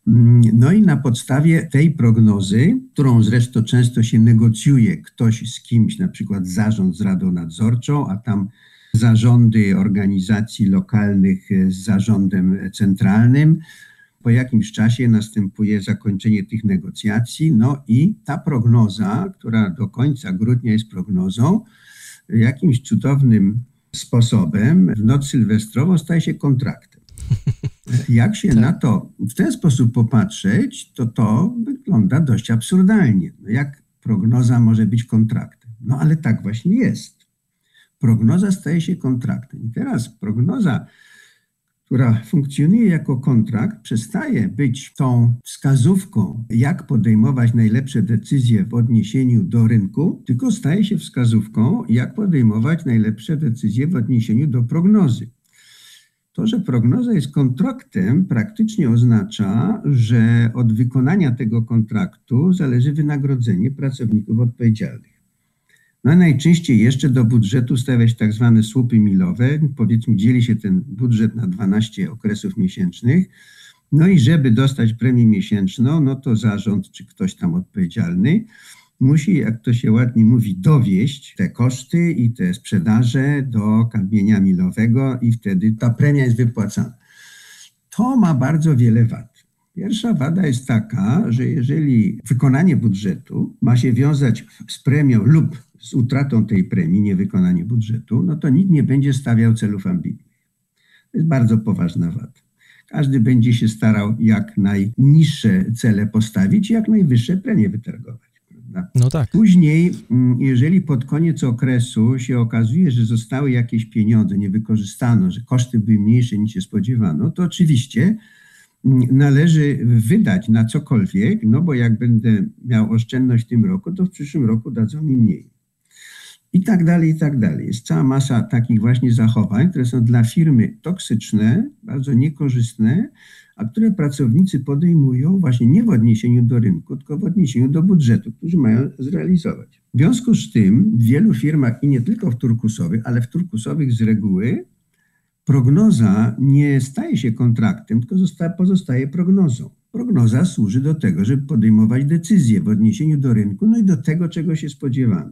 Mm, no i na podstawie tej prognozy, którą zresztą często się negocjuje ktoś z kimś, na przykład zarząd z radą nadzorczą, a tam zarządy organizacji lokalnych z zarządem centralnym, po jakimś czasie następuje zakończenie tych negocjacji, no i ta prognoza, która do końca grudnia jest prognozą, jakimś cudownym sposobem w noc sylwestrową staje się kontraktem. Jak się tak. na to w ten sposób popatrzeć, to to wygląda dość absurdalnie. No jak prognoza może być kontraktem? No ale tak właśnie jest. Prognoza staje się kontraktem. I teraz prognoza która funkcjonuje jako kontrakt, przestaje być tą wskazówką, jak podejmować najlepsze decyzje w odniesieniu do rynku, tylko staje się wskazówką, jak podejmować najlepsze decyzje w odniesieniu do prognozy. To, że prognoza jest kontraktem, praktycznie oznacza, że od wykonania tego kontraktu zależy wynagrodzenie pracowników odpowiedzialnych. No najczęściej jeszcze do budżetu stawiać tak zwane słupy milowe. Powiedzmy, dzieli się ten budżet na 12 okresów miesięcznych. No i żeby dostać premię miesięczną, no to zarząd czy ktoś tam odpowiedzialny musi, jak to się ładnie mówi, dowieść te koszty i te sprzedaże do kamienia milowego i wtedy ta premia jest wypłacana. To ma bardzo wiele wad. Pierwsza wada jest taka, że jeżeli wykonanie budżetu ma się wiązać z premią lub z utratą tej premii, niewykonanie budżetu, no to nikt nie będzie stawiał celów ambitnych. To jest bardzo poważna wada. Każdy będzie się starał jak najniższe cele postawić i jak najwyższe premie wytargować. No tak. Później, mm, jeżeli pod koniec okresu się okazuje, że zostały jakieś pieniądze, nie wykorzystano, że koszty były mniejsze niż się spodziewano, to oczywiście mm, należy wydać na cokolwiek, no bo jak będę miał oszczędność w tym roku, to w przyszłym roku dadzą mi mniej i tak dalej, i tak dalej. Jest cała masa takich właśnie zachowań, które są dla firmy toksyczne, bardzo niekorzystne, a które pracownicy podejmują właśnie nie w odniesieniu do rynku, tylko w odniesieniu do budżetu, który mają zrealizować. W związku z tym w wielu firmach, i nie tylko w turkusowych, ale w turkusowych z reguły, prognoza nie staje się kontraktem, tylko pozostaje prognozą. Prognoza służy do tego, żeby podejmować decyzje w odniesieniu do rynku, no i do tego, czego się spodziewamy.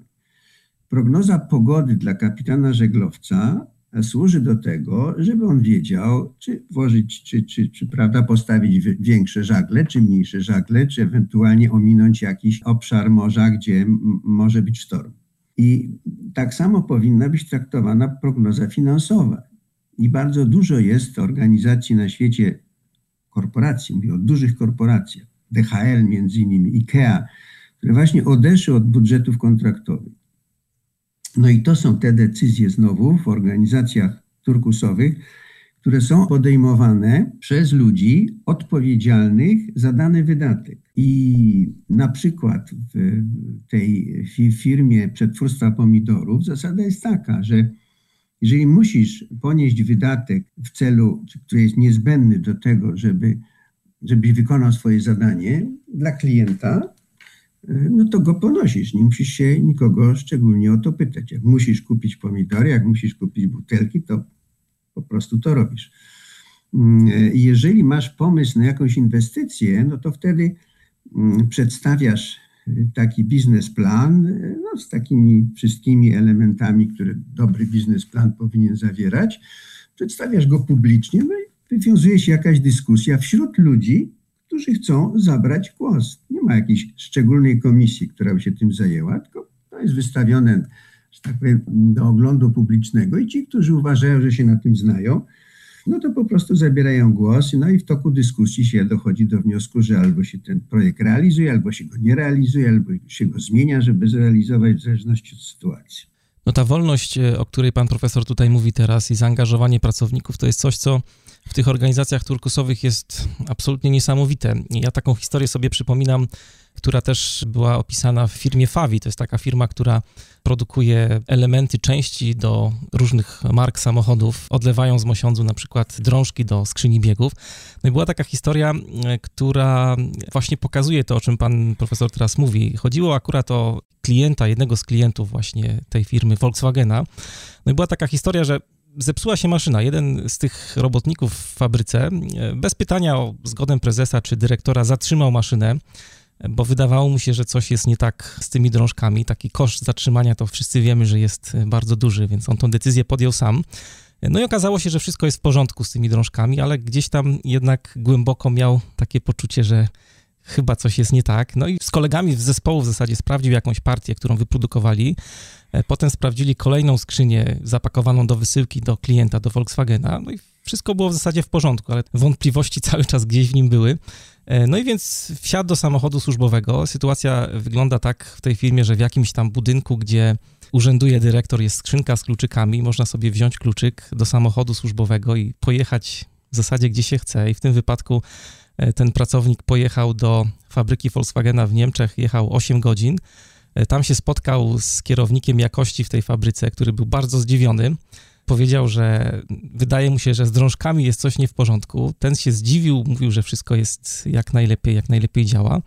Prognoza pogody dla kapitana żeglowca służy do tego, żeby on wiedział, czy włożyć, czy, czy, czy prawda, postawić większe żagle, czy mniejsze żagle, czy ewentualnie ominąć jakiś obszar morza, gdzie może być sztorm. I tak samo powinna być traktowana prognoza finansowa. I bardzo dużo jest organizacji na świecie, korporacji, mówię o dużych korporacjach, DHL między innymi, IKEA, które właśnie odeszły od budżetów kontraktowych No i to są te decyzje znowu w organizacjach turkusowych, które są podejmowane przez ludzi odpowiedzialnych za dany wydatek. I na przykład w tej firmie przetwórstwa pomidorów zasada jest taka, że jeżeli musisz ponieść wydatek w celu, który jest niezbędny do tego, żeby, żebyś wykonał swoje zadanie dla klienta, no to go ponosisz. Nie musisz się nikogo szczególnie o to pytać. Jak musisz kupić pomidory, jak musisz kupić butelki, to po prostu to robisz. Mm, jeżeli masz pomysł na jakąś inwestycję, no to wtedy mm, przedstawiasz taki biznesplan no, z takimi wszystkimi elementami, które dobry biznesplan powinien zawierać. Przedstawiasz go publicznie, no i wywiązuje się jakaś dyskusja wśród ludzi, którzy chcą zabrać głos. Nie ma jakiejś szczególnej komisji, która by się tym zajęła, tylko to jest wystawione, że tak powiem, do oglądu publicznego i ci, którzy uważają, że się na tym znają, no to po prostu zabierają głos, no i w toku dyskusji się dochodzi do wniosku, że albo się ten projekt realizuje, albo się go nie realizuje, albo się go zmienia, żeby zrealizować w zależności od sytuacji. No ta wolność, e, o której pan profesor tutaj mówi teraz i zaangażowanie pracowników, to jest coś, co w tych organizacjach turkusowych jest absolutnie niesamowite. Ja taką historię sobie przypominam, która też była opisana w firmie Favi. To jest taka firma, która produkuje elementy, części do różnych mark samochodów, odlewają z Mosiądzu na przykład drążki do skrzyni biegów. No i była taka historia, która właśnie pokazuje to, o czym pan profesor teraz mówi. Chodziło akurat o klienta, jednego z klientów właśnie tej firmy Volkswagena. No i była taka historia, że zepsuła się maszyna. Jeden z tych robotników w fabryce, e, bez pytania o zgodę prezesa czy dyrektora, zatrzymał maszynę, bo wydawało mu się, że coś jest nie tak z tymi drążkami. Taki koszt zatrzymania to wszyscy wiemy, że jest bardzo duży, więc on tą decyzję podjął sam. No i okazało się, że wszystko jest w porządku z tymi drążkami, ale gdzieś tam jednak głęboko miał takie poczucie, że chyba coś jest nie tak. No i z kolegami z zespołu w zasadzie sprawdził jakąś partię, którą wyprodukowali. E, potem sprawdzili kolejną skrzynię zapakowaną do wysyłki do klienta, do Volkswagena. No i wszystko było w zasadzie w porządku, ale wątpliwości cały czas gdzieś w nim były. E, no i więc wsiadł do samochodu służbowego. Sytuacja wygląda tak w tej firmie, że w jakimś tam budynku, gdzie urzęduje dyrektor, jest skrzynka z kluczykami. Można sobie wziąć kluczyk do samochodu służbowego i pojechać w zasadzie gdzie się chce. I w tym wypadku e, ten pracownik pojechał do fabryki Volkswagena w Niemczech, jechał 8 godzin. E, tam się spotkał z kierownikiem jakości w tej fabryce, który był bardzo zdziwiony. Powiedział, że wydaje mu się, że z drążkami jest coś nie w porządku. Ten się zdziwił, mówił, że wszystko jest jak najlepiej, jak najlepiej działa.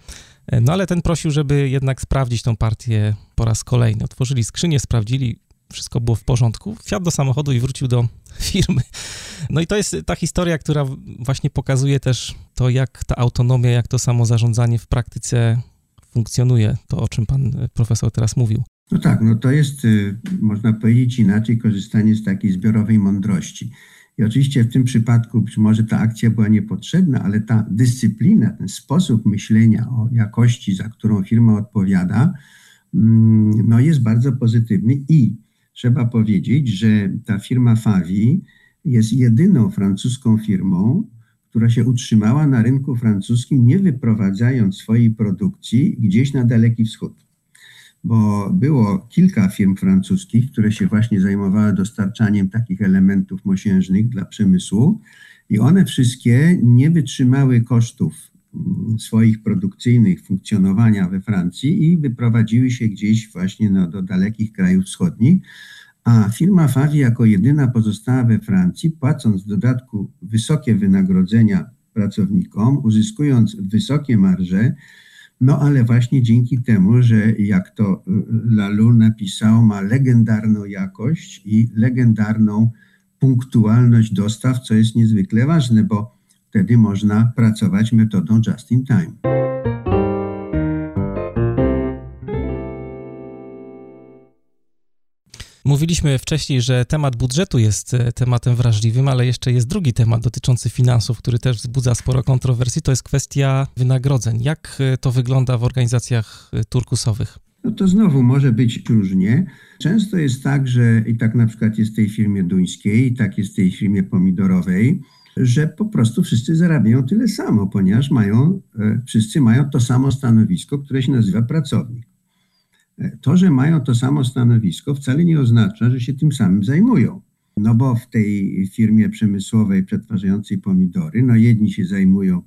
E, no ale ten prosił, żeby jednak sprawdzić tą partię po raz kolejny. Otworzyli skrzynię, sprawdzili, wszystko było w porządku. Wsiadł do samochodu i wrócił do firmy. No i to jest ta historia, która właśnie pokazuje też to, jak ta autonomia, jak to samo zarządzanie w praktyce funkcjonuje, to o czym pan e, profesor teraz mówił. No tak, no to jest, y, można powiedzieć inaczej, korzystanie z takiej zbiorowej mądrości. I oczywiście w tym przypadku być może ta akcja była niepotrzebna, ale ta dyscyplina, ten sposób myślenia o jakości, za którą firma odpowiada, mm, no jest bardzo pozytywny i trzeba powiedzieć, że ta firma Favi jest jedyną francuską firmą, która się utrzymała na rynku francuskim, nie wyprowadzając swojej produkcji gdzieś na Daleki Wschód. Bo było kilka firm francuskich, które się właśnie zajmowały dostarczaniem takich elementów mosiężnych dla przemysłu, i one wszystkie nie wytrzymały kosztów mm, swoich produkcyjnych funkcjonowania we Francji i wyprowadziły się gdzieś właśnie no, do dalekich krajów wschodnich. A firma Favi jako jedyna pozostała we Francji, płacąc w dodatku wysokie wynagrodzenia pracownikom, uzyskując wysokie marże, no ale właśnie dzięki temu, że jak to y, Lalu napisał, ma legendarną jakość i legendarną punktualność dostaw, co jest niezwykle ważne, bo wtedy można pracować metodą just in time. Mówiliśmy wcześniej, że temat budżetu jest e, tematem wrażliwym, ale jeszcze jest drugi temat dotyczący finansów, który też wzbudza sporo kontrowersji, to jest kwestia wynagrodzeń. Jak e, to wygląda w organizacjach e, turkusowych? No to znowu może być różnie. Często jest tak, że i tak na przykład jest w tej firmie duńskiej, i tak jest w tej firmie pomidorowej, że po prostu wszyscy zarabiają tyle samo, ponieważ mają, wszyscy mają to samo stanowisko, które się nazywa pracownik. To, że mają to samo stanowisko, wcale nie oznacza, że się tym samym zajmują. No bo w tej firmie przemysłowej przetwarzającej pomidory, no jedni się zajmują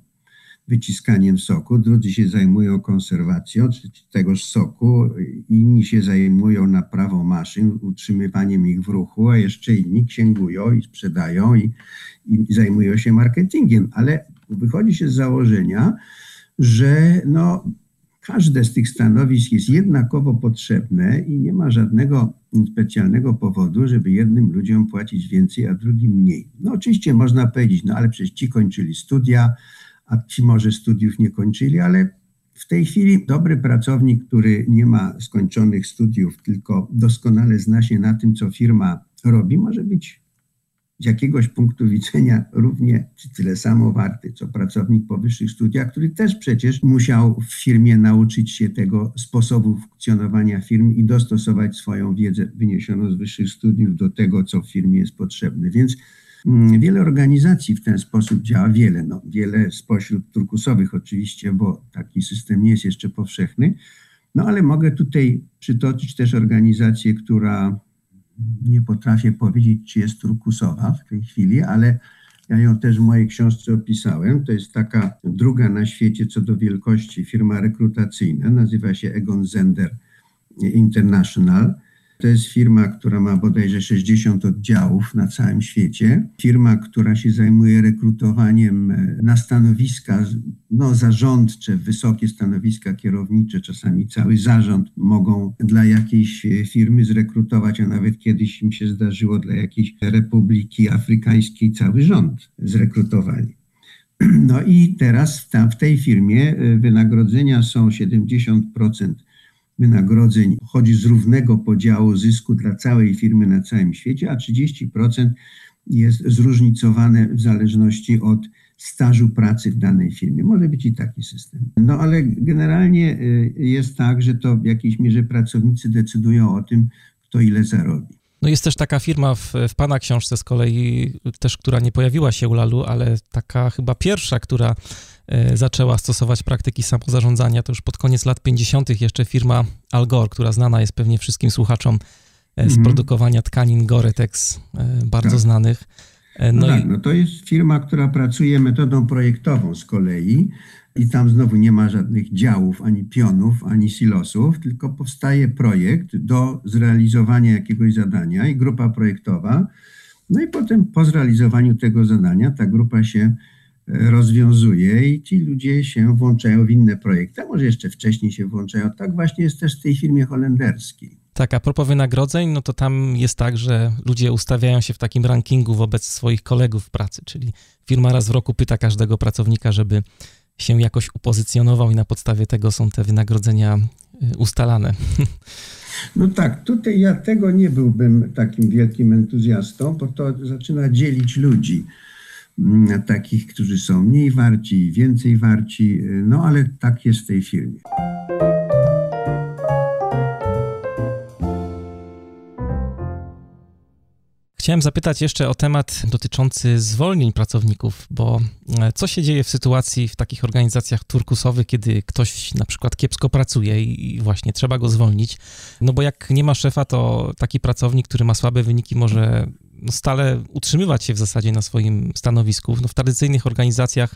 wyciskaniem soku, drudzy się zajmują konserwacją tegoż soku, inni się zajmują naprawą maszyn, utrzymywaniem ich w ruchu, a jeszcze inni księgują i sprzedają i, i zajmują się marketingiem. Ale wychodzi się z założenia, że no, każde z tych stanowisk jest jednakowo potrzebne i nie ma żadnego specjalnego powodu, żeby jednym ludziom płacić więcej, a drugim mniej. No oczywiście można powiedzieć, no ale przecież ci kończyli studia, a ci może studiów nie kończyli, ale w tej chwili dobry pracownik, który nie ma skończonych studiów, tylko doskonale zna się na tym, co firma robi, może być z jakiegoś punktu widzenia równie czy tyle samo warty, co pracownik po wyższych studiach, który też przecież musiał w firmie nauczyć się tego sposobu funkcjonowania firm i dostosować swoją wiedzę wyniesioną z wyższych studiów do tego, co w firmie jest potrzebne. Więc mm, Wiele organizacji w ten sposób działa, wiele, no, wiele spośród turkusowych oczywiście, bo taki system nie jest jeszcze powszechny, no ale mogę tutaj przytoczyć też organizację, która nie potrafię powiedzieć, czy jest turkusowa w tej chwili, ale ja ją też w mojej książce opisałem. To jest taka druga na świecie co do wielkości firma rekrutacyjna, nazywa się Egon Zender International. To jest firma, która ma bodajże 60 oddziałów na całym świecie. Firma, która się zajmuje rekrutowaniem e, na stanowiska no, zarządcze, wysokie stanowiska kierownicze, czasami cały zarząd mogą dla jakiejś e, firmy zrekrutować, a nawet kiedyś im się zdarzyło dla jakiejś republiki afrykańskiej cały rząd zrekrutowali. No i teraz tam, w tej firmie e, wynagrodzenia są 70% wynagrodzeń chodzi z równego podziału zysku dla całej firmy na całym świecie, a 30% jest zróżnicowane w zależności od stażu pracy w danej firmie. Może być i taki system. No ale generalnie y, jest tak, że to w jakiejś mierze pracownicy decydują o tym, kto ile zarobi. No jest też taka firma w, w Pana książce z kolei, też która nie pojawiła się u Lalu, ale taka chyba pierwsza, która E, zaczęła stosować praktyki samozarządzania, to już pod koniec lat 50. jeszcze firma Algor, która znana jest pewnie wszystkim słuchaczom e, z mhm. produkowania tkanin Goretex, e, bardzo tak. znanych. No, no tak, i... no to jest firma, która pracuje metodą projektową z kolei i tam znowu nie ma żadnych działów, ani pionów, ani silosów, tylko powstaje projekt do zrealizowania jakiegoś zadania i grupa projektowa. No i potem po zrealizowaniu tego zadania ta grupa się rozwiązuje i ci ludzie się włączają w inne projekty, a może jeszcze wcześniej się włączają. Tak właśnie jest też w tej firmie holenderskiej. Tak, a propos wynagrodzeń, no to tam jest tak, że ludzie ustawiają się w takim rankingu wobec swoich kolegów w pracy, czyli firma raz w roku pyta każdego pracownika, żeby się jakoś upozycjonował i na podstawie tego są te wynagrodzenia y, ustalane. No tak, tutaj ja tego nie byłbym takim wielkim entuzjastą, bo to zaczyna dzielić ludzi takich, którzy są mniej warci, więcej warci, no ale tak jest w tej firmie. Chciałem zapytać jeszcze o temat dotyczący zwolnień pracowników, bo e, co się dzieje w sytuacji w takich organizacjach turkusowych, kiedy ktoś na przykład kiepsko pracuje i właśnie trzeba go zwolnić? No bo jak nie ma szefa, to taki pracownik, który ma słabe wyniki, może no, stale utrzymywać się w zasadzie na swoim stanowisku. No, w tradycyjnych organizacjach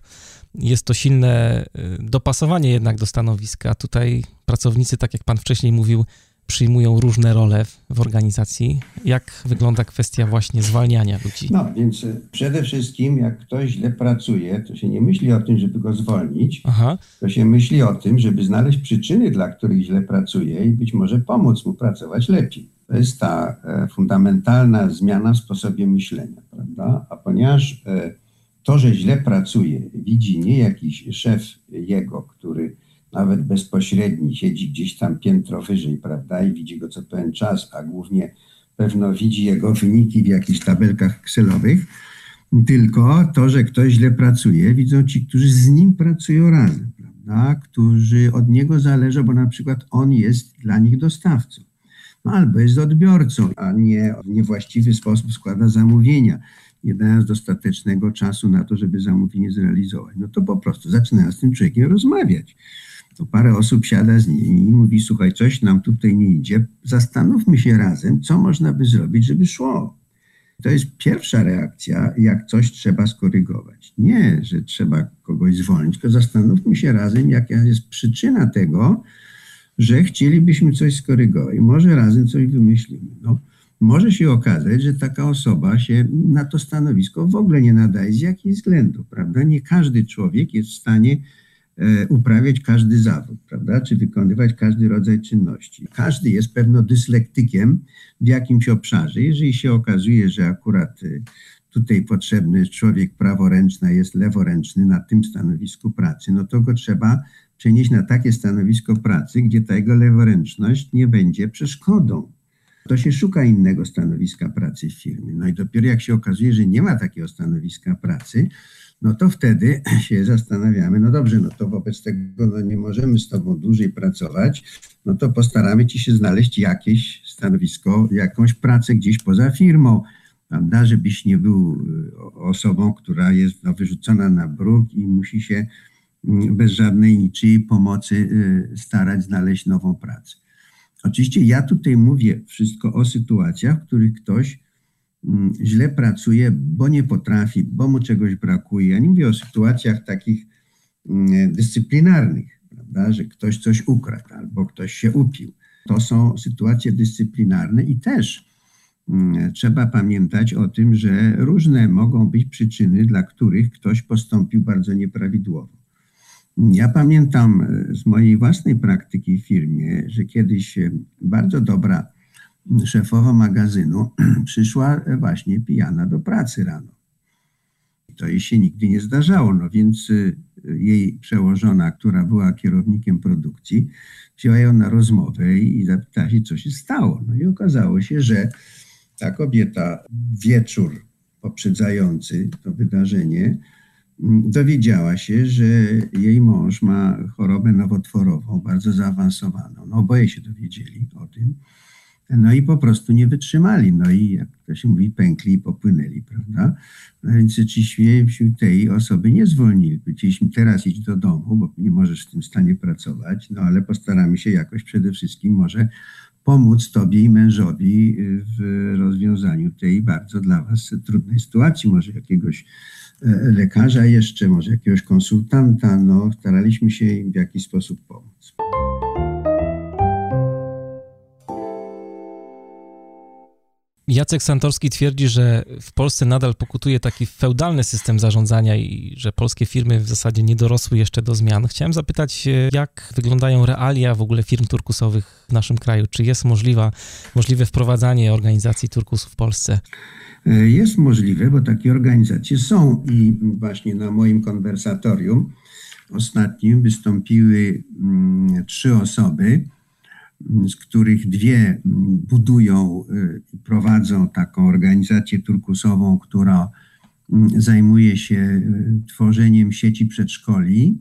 jest to silne y, dopasowanie jednak do stanowiska. Tutaj pracownicy, tak jak pan wcześniej mówił, przyjmują różne role w, organizacji. Jak wygląda kwestia właśnie zwalniania ludzi? No więc y, przede wszystkim, jak ktoś źle pracuje, to się nie myśli o tym, żeby go zwolnić, Aha. to się myśli o tym, żeby znaleźć przyczyny, dla których źle pracuje i być może pomóc mu pracować lepiej. To jest ta e, fundamentalna zmiana w sposobie myślenia, prawda? A ponieważ e, to, że źle pracuje, widzi nie jakiś szef jego, który nawet bezpośredni siedzi gdzieś tam piętro wyżej, prawda, i widzi go co pewien czas, a głównie pewno widzi jego wyniki w jakichś tabelkach Excelowych, tylko to, że ktoś źle pracuje, widzą ci, którzy z nim pracują razem, prawda, którzy od niego zależą, bo na przykład on jest dla nich dostawcą no, albo jest odbiorcą, a nie w niewłaściwy sposób składa zamówienia, nie dając dostatecznego czasu na to, żeby zamówienie zrealizować. No to po prostu zaczynają z tym człowiekiem rozmawiać. To parę osób siada z nimi i mówi, słuchaj, coś nam tutaj nie idzie, zastanówmy się razem, co można by zrobić, żeby szło. To jest pierwsza reakcja, jak coś trzeba skorygować. Nie, że trzeba kogoś zwolnić, tylko zastanówmy się razem, jaka jest przyczyna tego, że chcielibyśmy coś skorygować. Może razem coś wymyślimy. No, może się okazać, że taka osoba się na to stanowisko w ogóle nie nadaje z jakichś względów, prawda? Nie każdy człowiek jest w stanie uprawiać każdy zawód, prawda? Czy wykonywać każdy rodzaj czynności. Każdy jest pewno dyslektykiem w jakimś obszarze. Jeżeli się okazuje, że akurat e, tutaj potrzebny człowiek praworęczny jest leworęczny na tym stanowisku pracy, no to go trzeba przenieść na takie stanowisko pracy, gdzie ta jego leworęczność nie będzie przeszkodą to się szuka innego stanowiska pracy w firmie. No i dopiero jak się okazuje, że nie ma takiego stanowiska pracy, no to wtedy się zastanawiamy, no dobrze, no to wobec tego no nie możemy z tobą dłużej pracować, no to postaramy ci się znaleźć jakieś stanowisko, jakąś pracę gdzieś poza firmą, prawda, żebyś nie był y, osobą, która jest no, wyrzucona na bruk i musi się mm, bez żadnej niczyjej pomocy y, starać znaleźć nową pracę. Oczywiście ja tutaj mówię wszystko o sytuacjach, w których ktoś źle pracuje, bo nie potrafi, bo mu czegoś brakuje. Ja nie mówię o sytuacjach takich mm, dyscyplinarnych, prawda, że ktoś coś ukradł albo ktoś się upił. To są sytuacje dyscyplinarne i też mm, trzeba pamiętać o tym, że różne mogą być przyczyny, dla których ktoś postąpił bardzo nieprawidłowo. Ja pamiętam e, z mojej własnej praktyki w firmie, że kiedyś e, bardzo dobra szefowa magazynu przyszła właśnie pijana do pracy rano. To jej się nigdy nie zdarzało, no więc jej przełożona, która była kierownikiem produkcji, wzięła ją na rozmowę i zapytała się, co się stało. No i okazało się, że ta kobieta wieczór poprzedzający to wydarzenie dowiedziała się, że jej mąż ma chorobę nowotworową, bardzo zaawansowaną. No, oboje się dowiedzieli o tym. No i po prostu nie wytrzymali. No i jak to się mówi, pękli i popłynęli, prawda? No więc rzeczywiście tej osoby nie zwolnili. Powiedzieliśmy, teraz idź do domu, bo nie możesz w tym stanie pracować, no ale postaramy się jakoś przede wszystkim może pomóc Tobie i mężowi w rozwiązaniu tej bardzo dla Was trudnej sytuacji, może jakiegoś E, lekarza jeszcze, może jakiegoś konsultanta, no staraliśmy się im w jakiś sposób pomóc. Jacek Santorski twierdzi, że w Polsce nadal pokutuje taki feudalny system zarządzania i że polskie firmy w zasadzie nie dorosły jeszcze do zmian. Chciałem zapytać, jak wyglądają realia w ogóle firm turkusowych w naszym kraju? Czy jest możliwa, możliwe wprowadzanie organizacji turkusów w Polsce? E, jest możliwe, bo takie organizacje są i właśnie na moim konwersatorium ostatnim wystąpiły mm, trzy osoby, z których dwie mm, budują e, i prowadzą taką organizację turkusową, która mm, zajmuje się e, tworzeniem sieci przedszkoli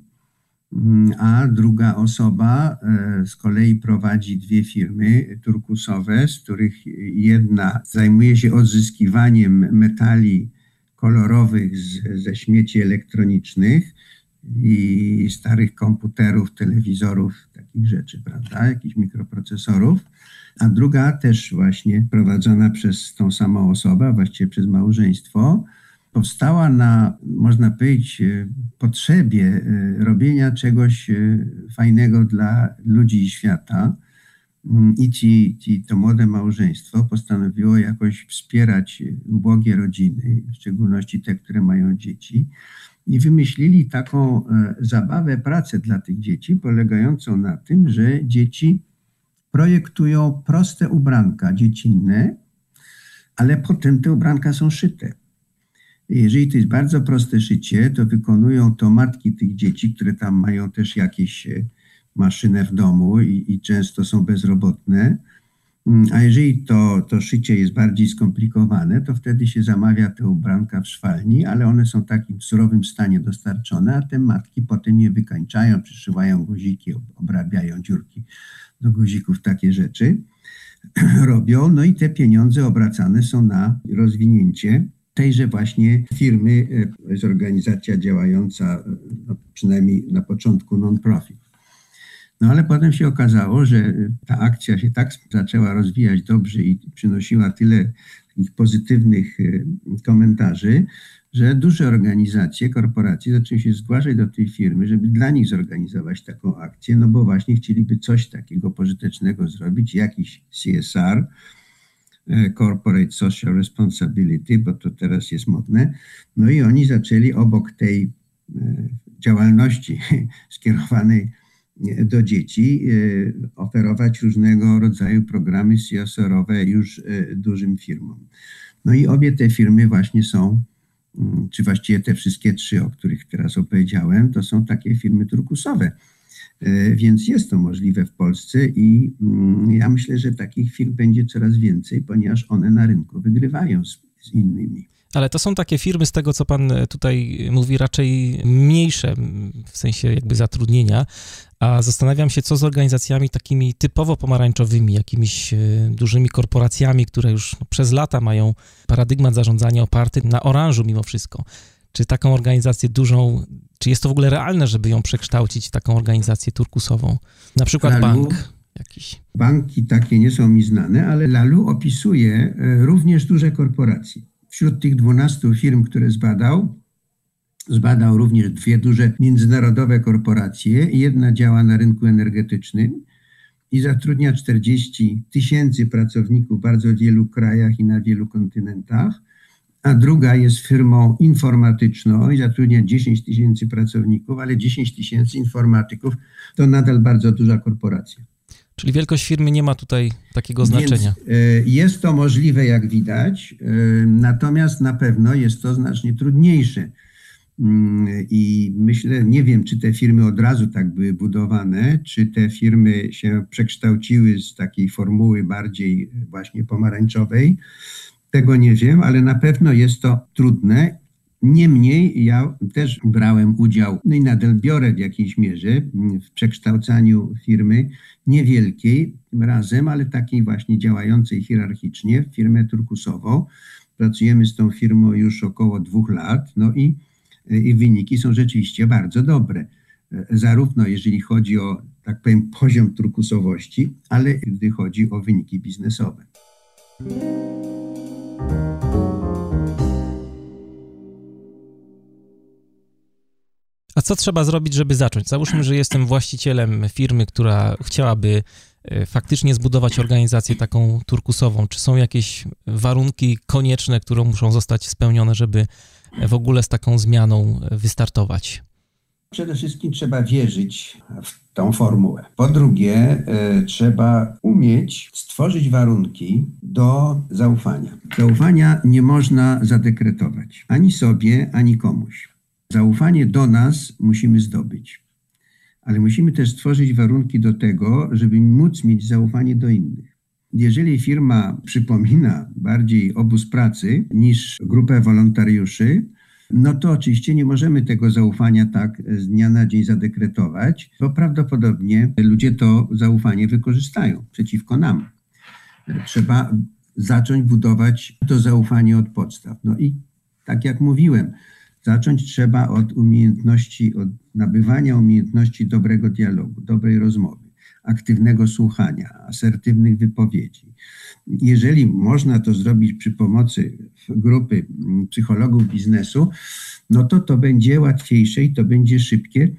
Mm, a druga osoba e, z kolei prowadzi dwie firmy turkusowe, z których jedna zajmuje się odzyskiwaniem metali kolorowych z, ze śmieci elektronicznych i starych komputerów, telewizorów, takich rzeczy, prawda, jakichś mikroprocesorów. A druga też właśnie prowadzona przez tą samą osobę, właściwie przez małżeństwo, powstała na, można powiedzieć, e, potrzebie e, robienia czegoś e, fajnego dla ludzi i świata. Mm, I ci, ci, to młode małżeństwo postanowiło jakoś wspierać ubogie rodziny, w szczególności te, które mają dzieci, i wymyślili taką zabawę, pracę dla tych dzieci, polegającą na tym, że dzieci projektują proste ubranka dziecinne, ale potem te ubranka są szyte. Jeżeli to jest bardzo proste szycie, to wykonują to matki tych dzieci, które tam mają też jakieś e, maszynę w domu i, i często są bezrobotne. Mm, a jeżeli to, to szycie jest bardziej skomplikowane, to wtedy się zamawia te ubranka w szwalni, ale one są w takim surowym stanie dostarczone, a te matki potem je wykańczają, przyszywają guziki, obrabiają dziurki do guzików, takie rzeczy robią. No i te pieniądze obracane są na rozwinięcie tejże właśnie firmy. E, jest organizacja działająca, no, przynajmniej na początku non-profit. No ale potem się okazało, że ta akcja się tak zaczęła rozwijać dobrze i przynosiła tyle pozytywnych y, komentarzy, że duże organizacje, korporacje zaczęły się zgłaszać do tej firmy, żeby dla nich zorganizować taką akcję, no bo właśnie chcieliby coś takiego pożytecznego zrobić, jakiś CSR, y, Corporate Social Responsibility, bo to teraz jest modne. No i oni zaczęli obok tej y, działalności skierowanej do dzieci oferować różnego rodzaju programy CSR-owe już dużym firmom. No i obie te firmy właśnie są Mm, czy właściwie te wszystkie trzy, o których teraz opowiedziałem, to są takie firmy turkusowe. E, więc jest to możliwe w Polsce i mm, ja myślę, że takich firm będzie coraz więcej, ponieważ one na rynku wygrywają z, z innymi. Ale to są takie firmy, z tego co pan tutaj mówi, raczej mniejsze w sensie jakby zatrudnienia, a zastanawiam się, co z organizacjami takimi typowo pomarańczowymi, jakimiś e, dużymi korporacjami, które już no, przez lata mają paradygmat zarządzania oparty na oranżu mimo wszystko. Czy taką organizację dużą, czy jest to w ogóle realne, żeby ją przekształcić w taką organizację turkusową? Na przykład Lalu, bank jakiś. Banki takie nie są mi znane, ale Lalu opisuje e, również duże korporacje. Wśród tych 12 firm, które zbadał, Zbadał również dwie duże międzynarodowe korporacje. Jedna działa na rynku energetycznym i zatrudnia 40 tysięcy pracowników w bardzo wielu krajach i na wielu kontynentach, a druga jest firmą informatyczną i zatrudnia 10 tysięcy pracowników, ale 10 tysięcy informatyków to nadal bardzo duża korporacja. Czyli wielkość firmy nie ma tutaj takiego znaczenia. Więc, e, jest to możliwe, jak widać, e, natomiast na pewno jest to znacznie trudniejsze Mm, I myślę, nie wiem, czy te firmy od razu tak były budowane, czy te firmy się przekształciły z takiej formuły bardziej właśnie pomarańczowej. Tego nie wiem, ale na pewno jest to trudne. Niemniej ja też brałem udział, no i nadal biorę w jakiejś mierze w przekształcaniu firmy niewielkiej tym razem, ale takiej właśnie działającej hierarchicznie, firmę turkusową. Pracujemy z tą firmą już około dwóch lat, no i i wyniki są rzeczywiście bardzo dobre. Zarówno jeżeli chodzi o, tak powiem, poziom turkusowości, ale gdy chodzi o wyniki biznesowe. A co trzeba zrobić, żeby zacząć? Załóżmy, że jestem właścicielem firmy, która chciałaby e, faktycznie zbudować organizację taką turkusową. Czy są jakieś warunki konieczne, które muszą zostać spełnione, żeby w ogóle z taką zmianą wystartować? Przede wszystkim trzeba wierzyć w tą formułę. Po drugie, trzeba umieć stworzyć warunki do zaufania. Zaufania nie można zadekretować ani sobie, ani komuś. Zaufanie do nas musimy zdobyć, ale musimy też stworzyć warunki do tego, żeby móc mieć zaufanie do innych. Jeżeli firma przypomina bardziej obóz pracy niż grupę wolontariuszy, no to oczywiście nie możemy tego zaufania tak z dnia na dzień zadekretować, bo prawdopodobnie ludzie to zaufanie wykorzystają przeciwko nam. Trzeba zacząć budować to zaufanie od podstaw. No i tak jak mówiłem, zacząć trzeba od umiejętności, od nabywania umiejętności dobrego dialogu, dobrej rozmowy aktywnego słuchania, asertywnych wypowiedzi. Jeżeli można to zrobić przy pomocy grupy psychologów biznesu, no to to będzie łatwiejsze i to będzie szybkie,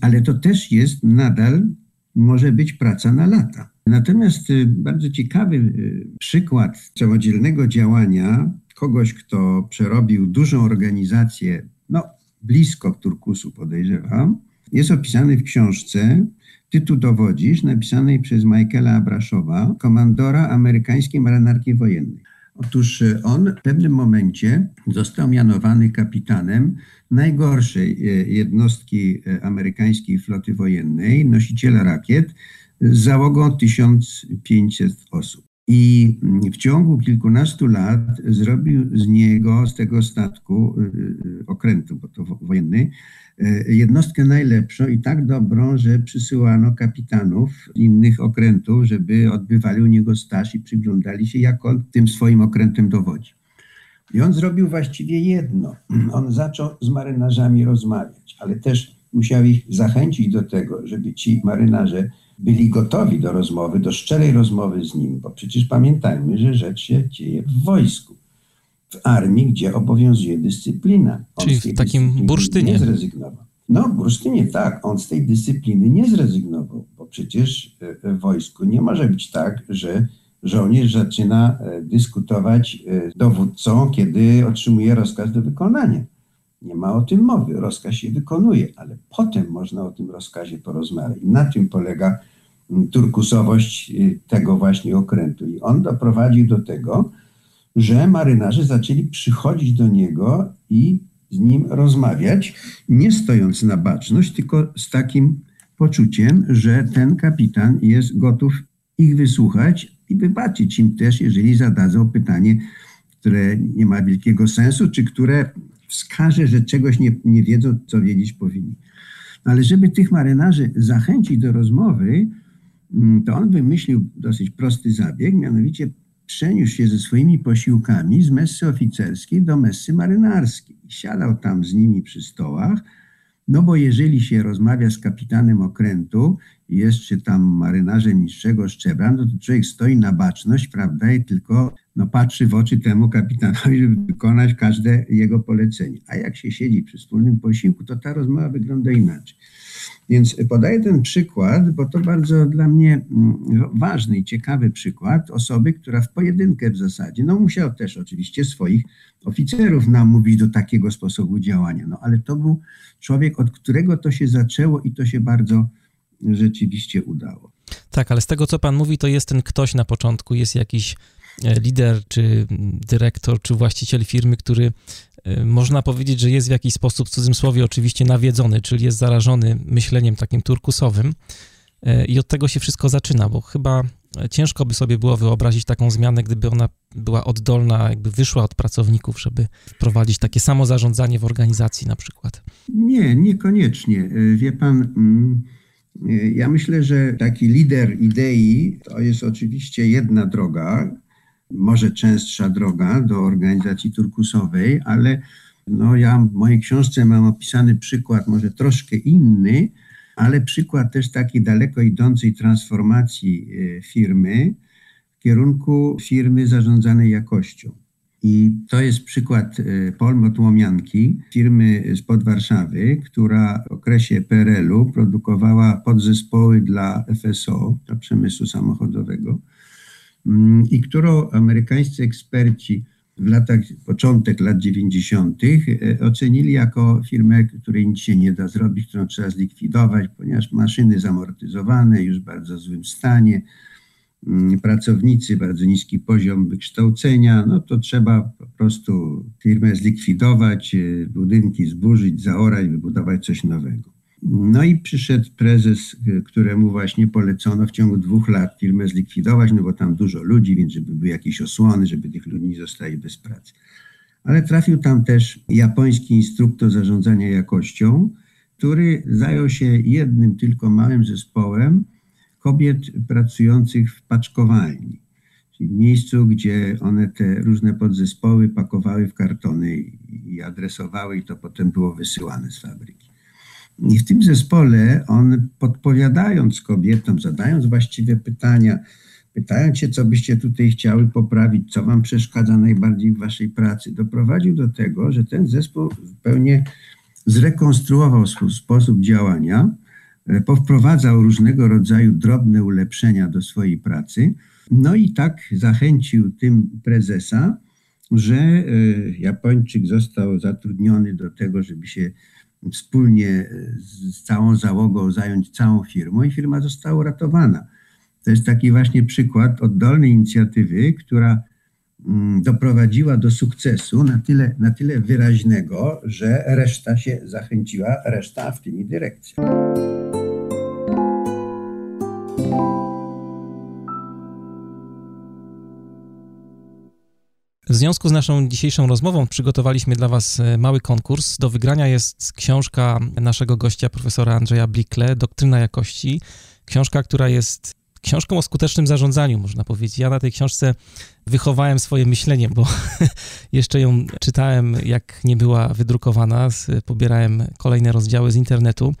ale to też jest nadal, może być praca na lata. Natomiast y, bardzo ciekawy y, przykład samodzielnego działania kogoś, kto przerobił dużą organizację, no blisko turkusu podejrzewam, jest opisany w książce ty tu dowodzisz, napisanej przez Michaela Abraszowa, komandora amerykańskiej marynarki wojennej. Otóż e, on w pewnym momencie został mianowany kapitanem najgorszej e, jednostki e, amerykańskiej floty wojennej, nosiciela rakiet, z załogą 1500 osób. I w ciągu kilkunastu lat zrobił z niego, z tego statku, okrętu, bo to wojenny, E, jednostkę najlepszą i tak dobrą, że przysyłano kapitanów innych okrętów, żeby odbywali u niego staż i przyglądali się, jak on tym swoim okrętem dowodzi. I on zrobił właściwie jedno. On zaczął z marynarzami rozmawiać, ale też musiał ich zachęcić do tego, żeby ci marynarze byli gotowi do rozmowy, do szczerej rozmowy z nim, bo przecież pamiętajmy, że rzecz się dzieje w wojsku, w armii, gdzie obowiązuje dyscyplina. On Czyli w takim bursztynie. Nie zrezygnował. No, w bursztynie tak, on z tej dyscypliny nie zrezygnował, bo przecież e, w wojsku nie może być tak, że żołnierz zaczyna e, dyskutować e, z dowódcą, kiedy otrzymuje rozkaz do wykonania. Nie ma o tym mowy, rozkaz się wykonuje, ale potem można o tym rozkazie porozmawiać. Na tym polega mm, turkusowość y, tego właśnie okrętu. I on doprowadził do tego, że marynarze zaczęli przychodzić do niego i z nim rozmawiać, nie stojąc na baczność, tylko z takim poczuciem, że ten kapitan jest gotów ich wysłuchać i wybaczyć im też, jeżeli zadadzą pytanie, które nie ma wielkiego sensu, czy które wskaże, że czegoś nie, nie wiedzą, co wiedzieć powinni. No ale żeby tych marynarzy zachęcić do rozmowy, mm, to on wymyślił dosyć prosty zabieg, mianowicie przeniósł się ze swoimi posiłkami z messy oficerskiej do messy marynarskiej. Siadał tam z nimi przy stołach, no bo jeżeli się rozmawia z kapitanem okrętu, jest czy tam marynarzem niższego szczebla, no to człowiek stoi na baczność, prawda, i tylko no, patrzy w oczy temu kapitanowi, żeby wykonać każde jego polecenie. A jak się siedzi przy wspólnym posiłku, to ta rozmowa wygląda inaczej. Więc podaję ten przykład, bo to bardzo dla mnie mm, ważny i ciekawy przykład osoby, która w pojedynkę w zasadzie, no musiał też oczywiście swoich oficerów namówić do takiego sposobu działania, no ale to był człowiek, od którego to się zaczęło i to się bardzo rzeczywiście udało. Tak, ale z tego, co pan mówi, to jest ten ktoś na początku, jest jakiś e, lider, czy dyrektor, czy właściciel firmy, który e, można powiedzieć, że jest w jakiś sposób, w cudzym słowie oczywiście, nawiedzony, czyli jest zarażony myśleniem takim turkusowym. E, I od tego się wszystko zaczyna, bo chyba ciężko by sobie było wyobrazić taką zmianę, gdyby ona była oddolna, jakby wyszła od pracowników, żeby wprowadzić takie samo zarządzanie w organizacji na przykład. Nie, niekoniecznie. Wie pan, mm, ja myślę, że taki lider idei to jest oczywiście jedna droga, może częstsza droga do organizacji turkusowej, ale no ja w mojej książce mam opisany przykład może troszkę inny, ale przykład też takiej daleko idącej transformacji e, firmy w kierunku firmy zarządzanej jakością. I to jest przykład e, Polmot Łomianki, firmy spod Warszawy, która w okresie PRL-u produkowała podzespoły dla FSO, dla przemysłu samochodowego, mm, i którą amerykańscy eksperci w latach, początek lat 90. E, ocenili jako firmę, której nic się nie da zrobić, którą trzeba zlikwidować, ponieważ maszyny zamortyzowane, już w bardzo złym stanie, pracownicy, bardzo niski poziom wykształcenia, no to trzeba po prostu firmę zlikwidować, e, budynki zburzyć, zaorać, wybudować coś nowego. No i przyszedł prezes, któremu właśnie polecono w ciągu dwóch lat firmę zlikwidować, no bo tam dużo ludzi, więc żeby były jakieś osłony, żeby tych ludzi nie zostali bez pracy. Ale trafił tam też japoński instruktor zarządzania jakością, który zajął się jednym tylko małym zespołem kobiet pracujących w paczkowalni, czyli w miejscu, gdzie one te różne podzespoły pakowały w kartony i adresowały, i to potem było wysyłane z fabryki. I w tym zespole on podpowiadając kobietom, zadając właściwe pytania, pytając się, co byście tutaj chciały poprawić, co wam przeszkadza najbardziej w waszej pracy, doprowadził do tego, że ten zespół zupełnie zrekonstruował swój sposób działania, powprowadzał różnego rodzaju drobne ulepszenia do swojej pracy. No i tak zachęcił tym prezesa, że e, Japończyk został zatrudniony do tego, żeby się wspólnie e, z całą załogą zająć całą firmą i firma została uratowana. To jest taki właśnie przykład oddolnej inicjatywy, która doprowadziła do sukcesu na tyle, na tyle wyraźnego, że reszta się zachęciła, reszta w tym i. W związku z naszą dzisiejszą rozmową przygotowaliśmy dla Was e, mały konkurs. Do wygrania jest książka naszego gościa, profesora Andrzeja Blikle, Doktryna Jakości. Książka, która jest książką o skutecznym zarządzaniu, można powiedzieć. Ja na tej książce wychowałem swoje myślenie, bo jeszcze ją czytałem, jak nie była wydrukowana, pobierałem kolejne rozdziały z internetu.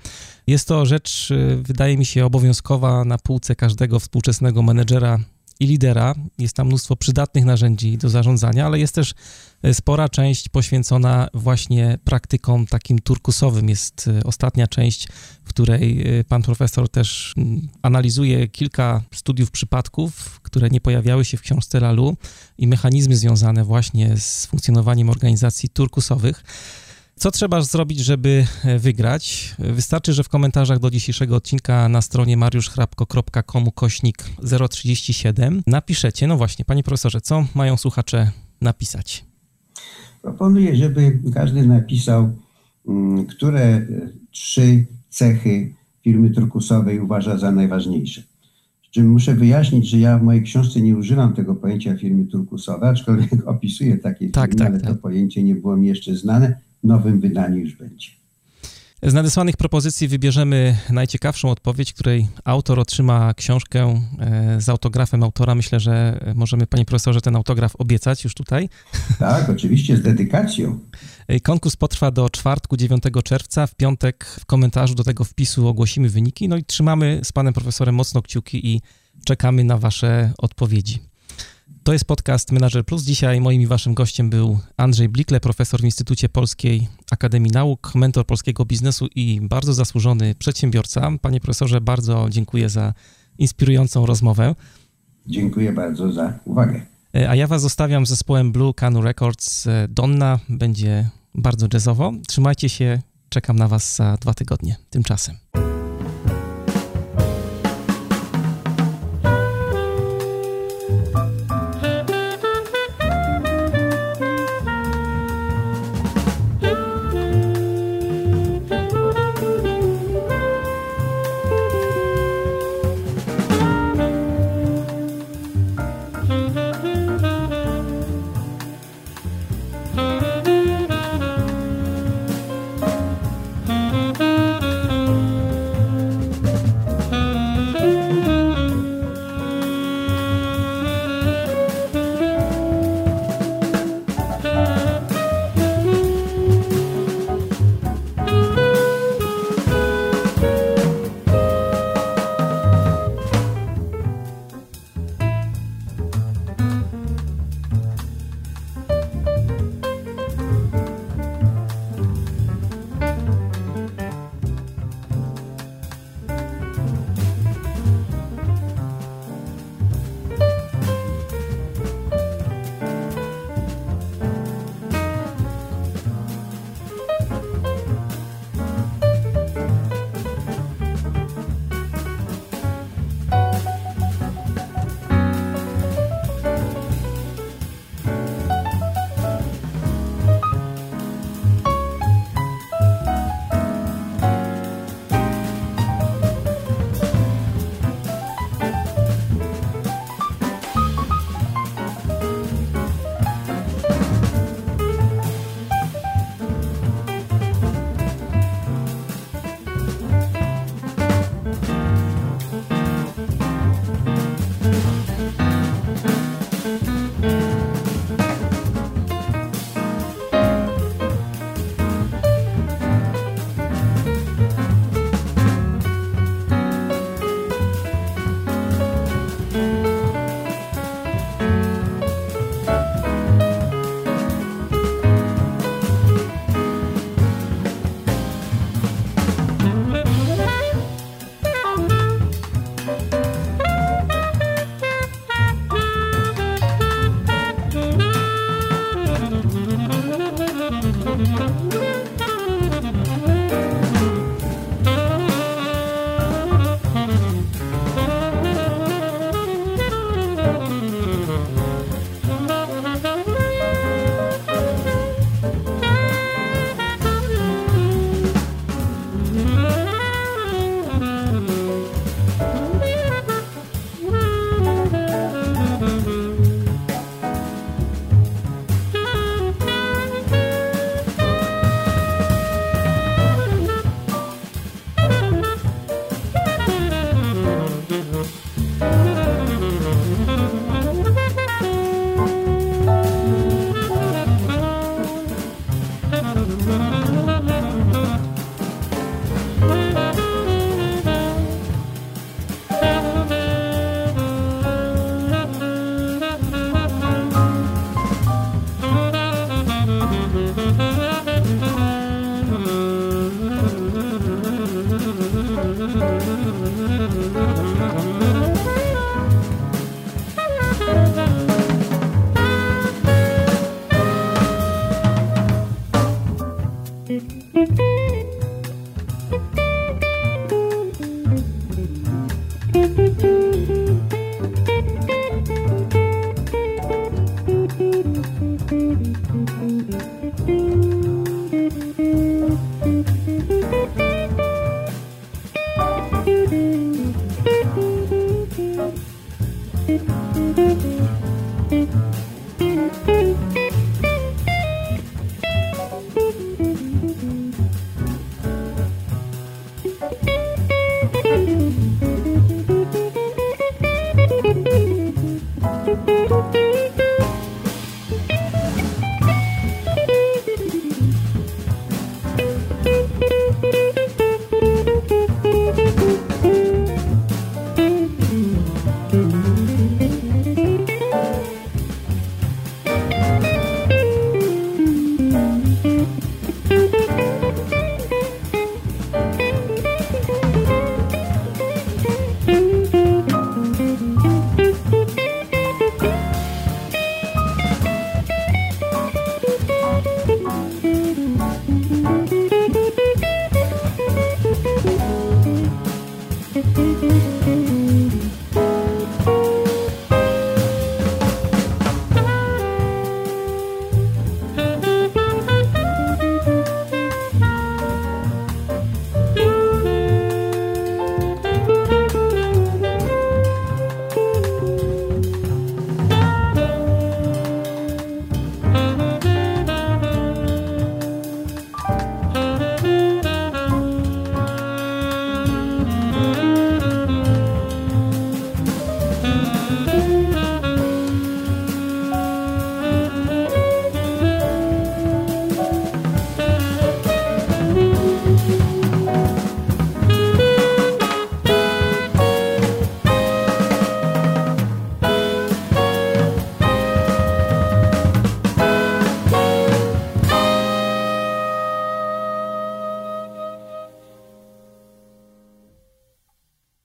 Jest to rzecz, wydaje mi się, obowiązkowa na półce każdego współczesnego menedżera i lidera. Jest tam mnóstwo przydatnych narzędzi do zarządzania, ale jest też e, spora część poświęcona właśnie praktykom takim turkusowym. Jest e, ostatnia część, w której e, pan profesor też analizuje kilka studiów przypadków, które nie pojawiały się w książce Lalu i mechanizmy związane właśnie z funkcjonowaniem organizacji turkusowych. Co trzeba zrobić, żeby e, wygrać? Wystarczy, że w komentarzach do dzisiejszego odcinka na stronie mariuszchrapko.com kośnik 037 napiszecie, no właśnie, panie profesorze, co mają słuchacze napisać? Proponuję, żeby każdy napisał, mm, które e, trzy cechy firmy turkusowej uważa za najważniejsze. Z czym muszę wyjaśnić, że ja w mojej książce nie używam tego pojęcia firmy turkusowe, aczkolwiek opisuję takie tak, firmy, tak, ale tak. to pojęcie nie było mi jeszcze znane nowym wydaniu już będzie. Z nadesłanych propozycji wybierzemy najciekawszą odpowiedź, której autor otrzyma książkę e, z autografem autora. Myślę, że możemy, panie profesorze, ten autograf obiecać już tutaj. Tak, oczywiście, z dedykacją. E, konkurs potrwa do czwartku, 9 czerwca. W piątek w komentarzu do tego wpisu ogłosimy wyniki. No i trzymamy z panem profesorem mocno kciuki i czekamy na wasze odpowiedzi. To jest podcast Manager Plus. Dzisiaj moim i waszym gościem był Andrzej Blikle, profesor w Instytucie Polskiej Akademii Nauk, mentor polskiego biznesu i bardzo zasłużony przedsiębiorca. Panie profesorze, bardzo dziękuję za inspirującą rozmowę. Dziękuję bardzo za uwagę. E, a ja was zostawiam z zespołem Blue Canu Records. E, Donna będzie bardzo jazzowo. Trzymajcie się, czekam na was za dwa tygodnie. Tymczasem.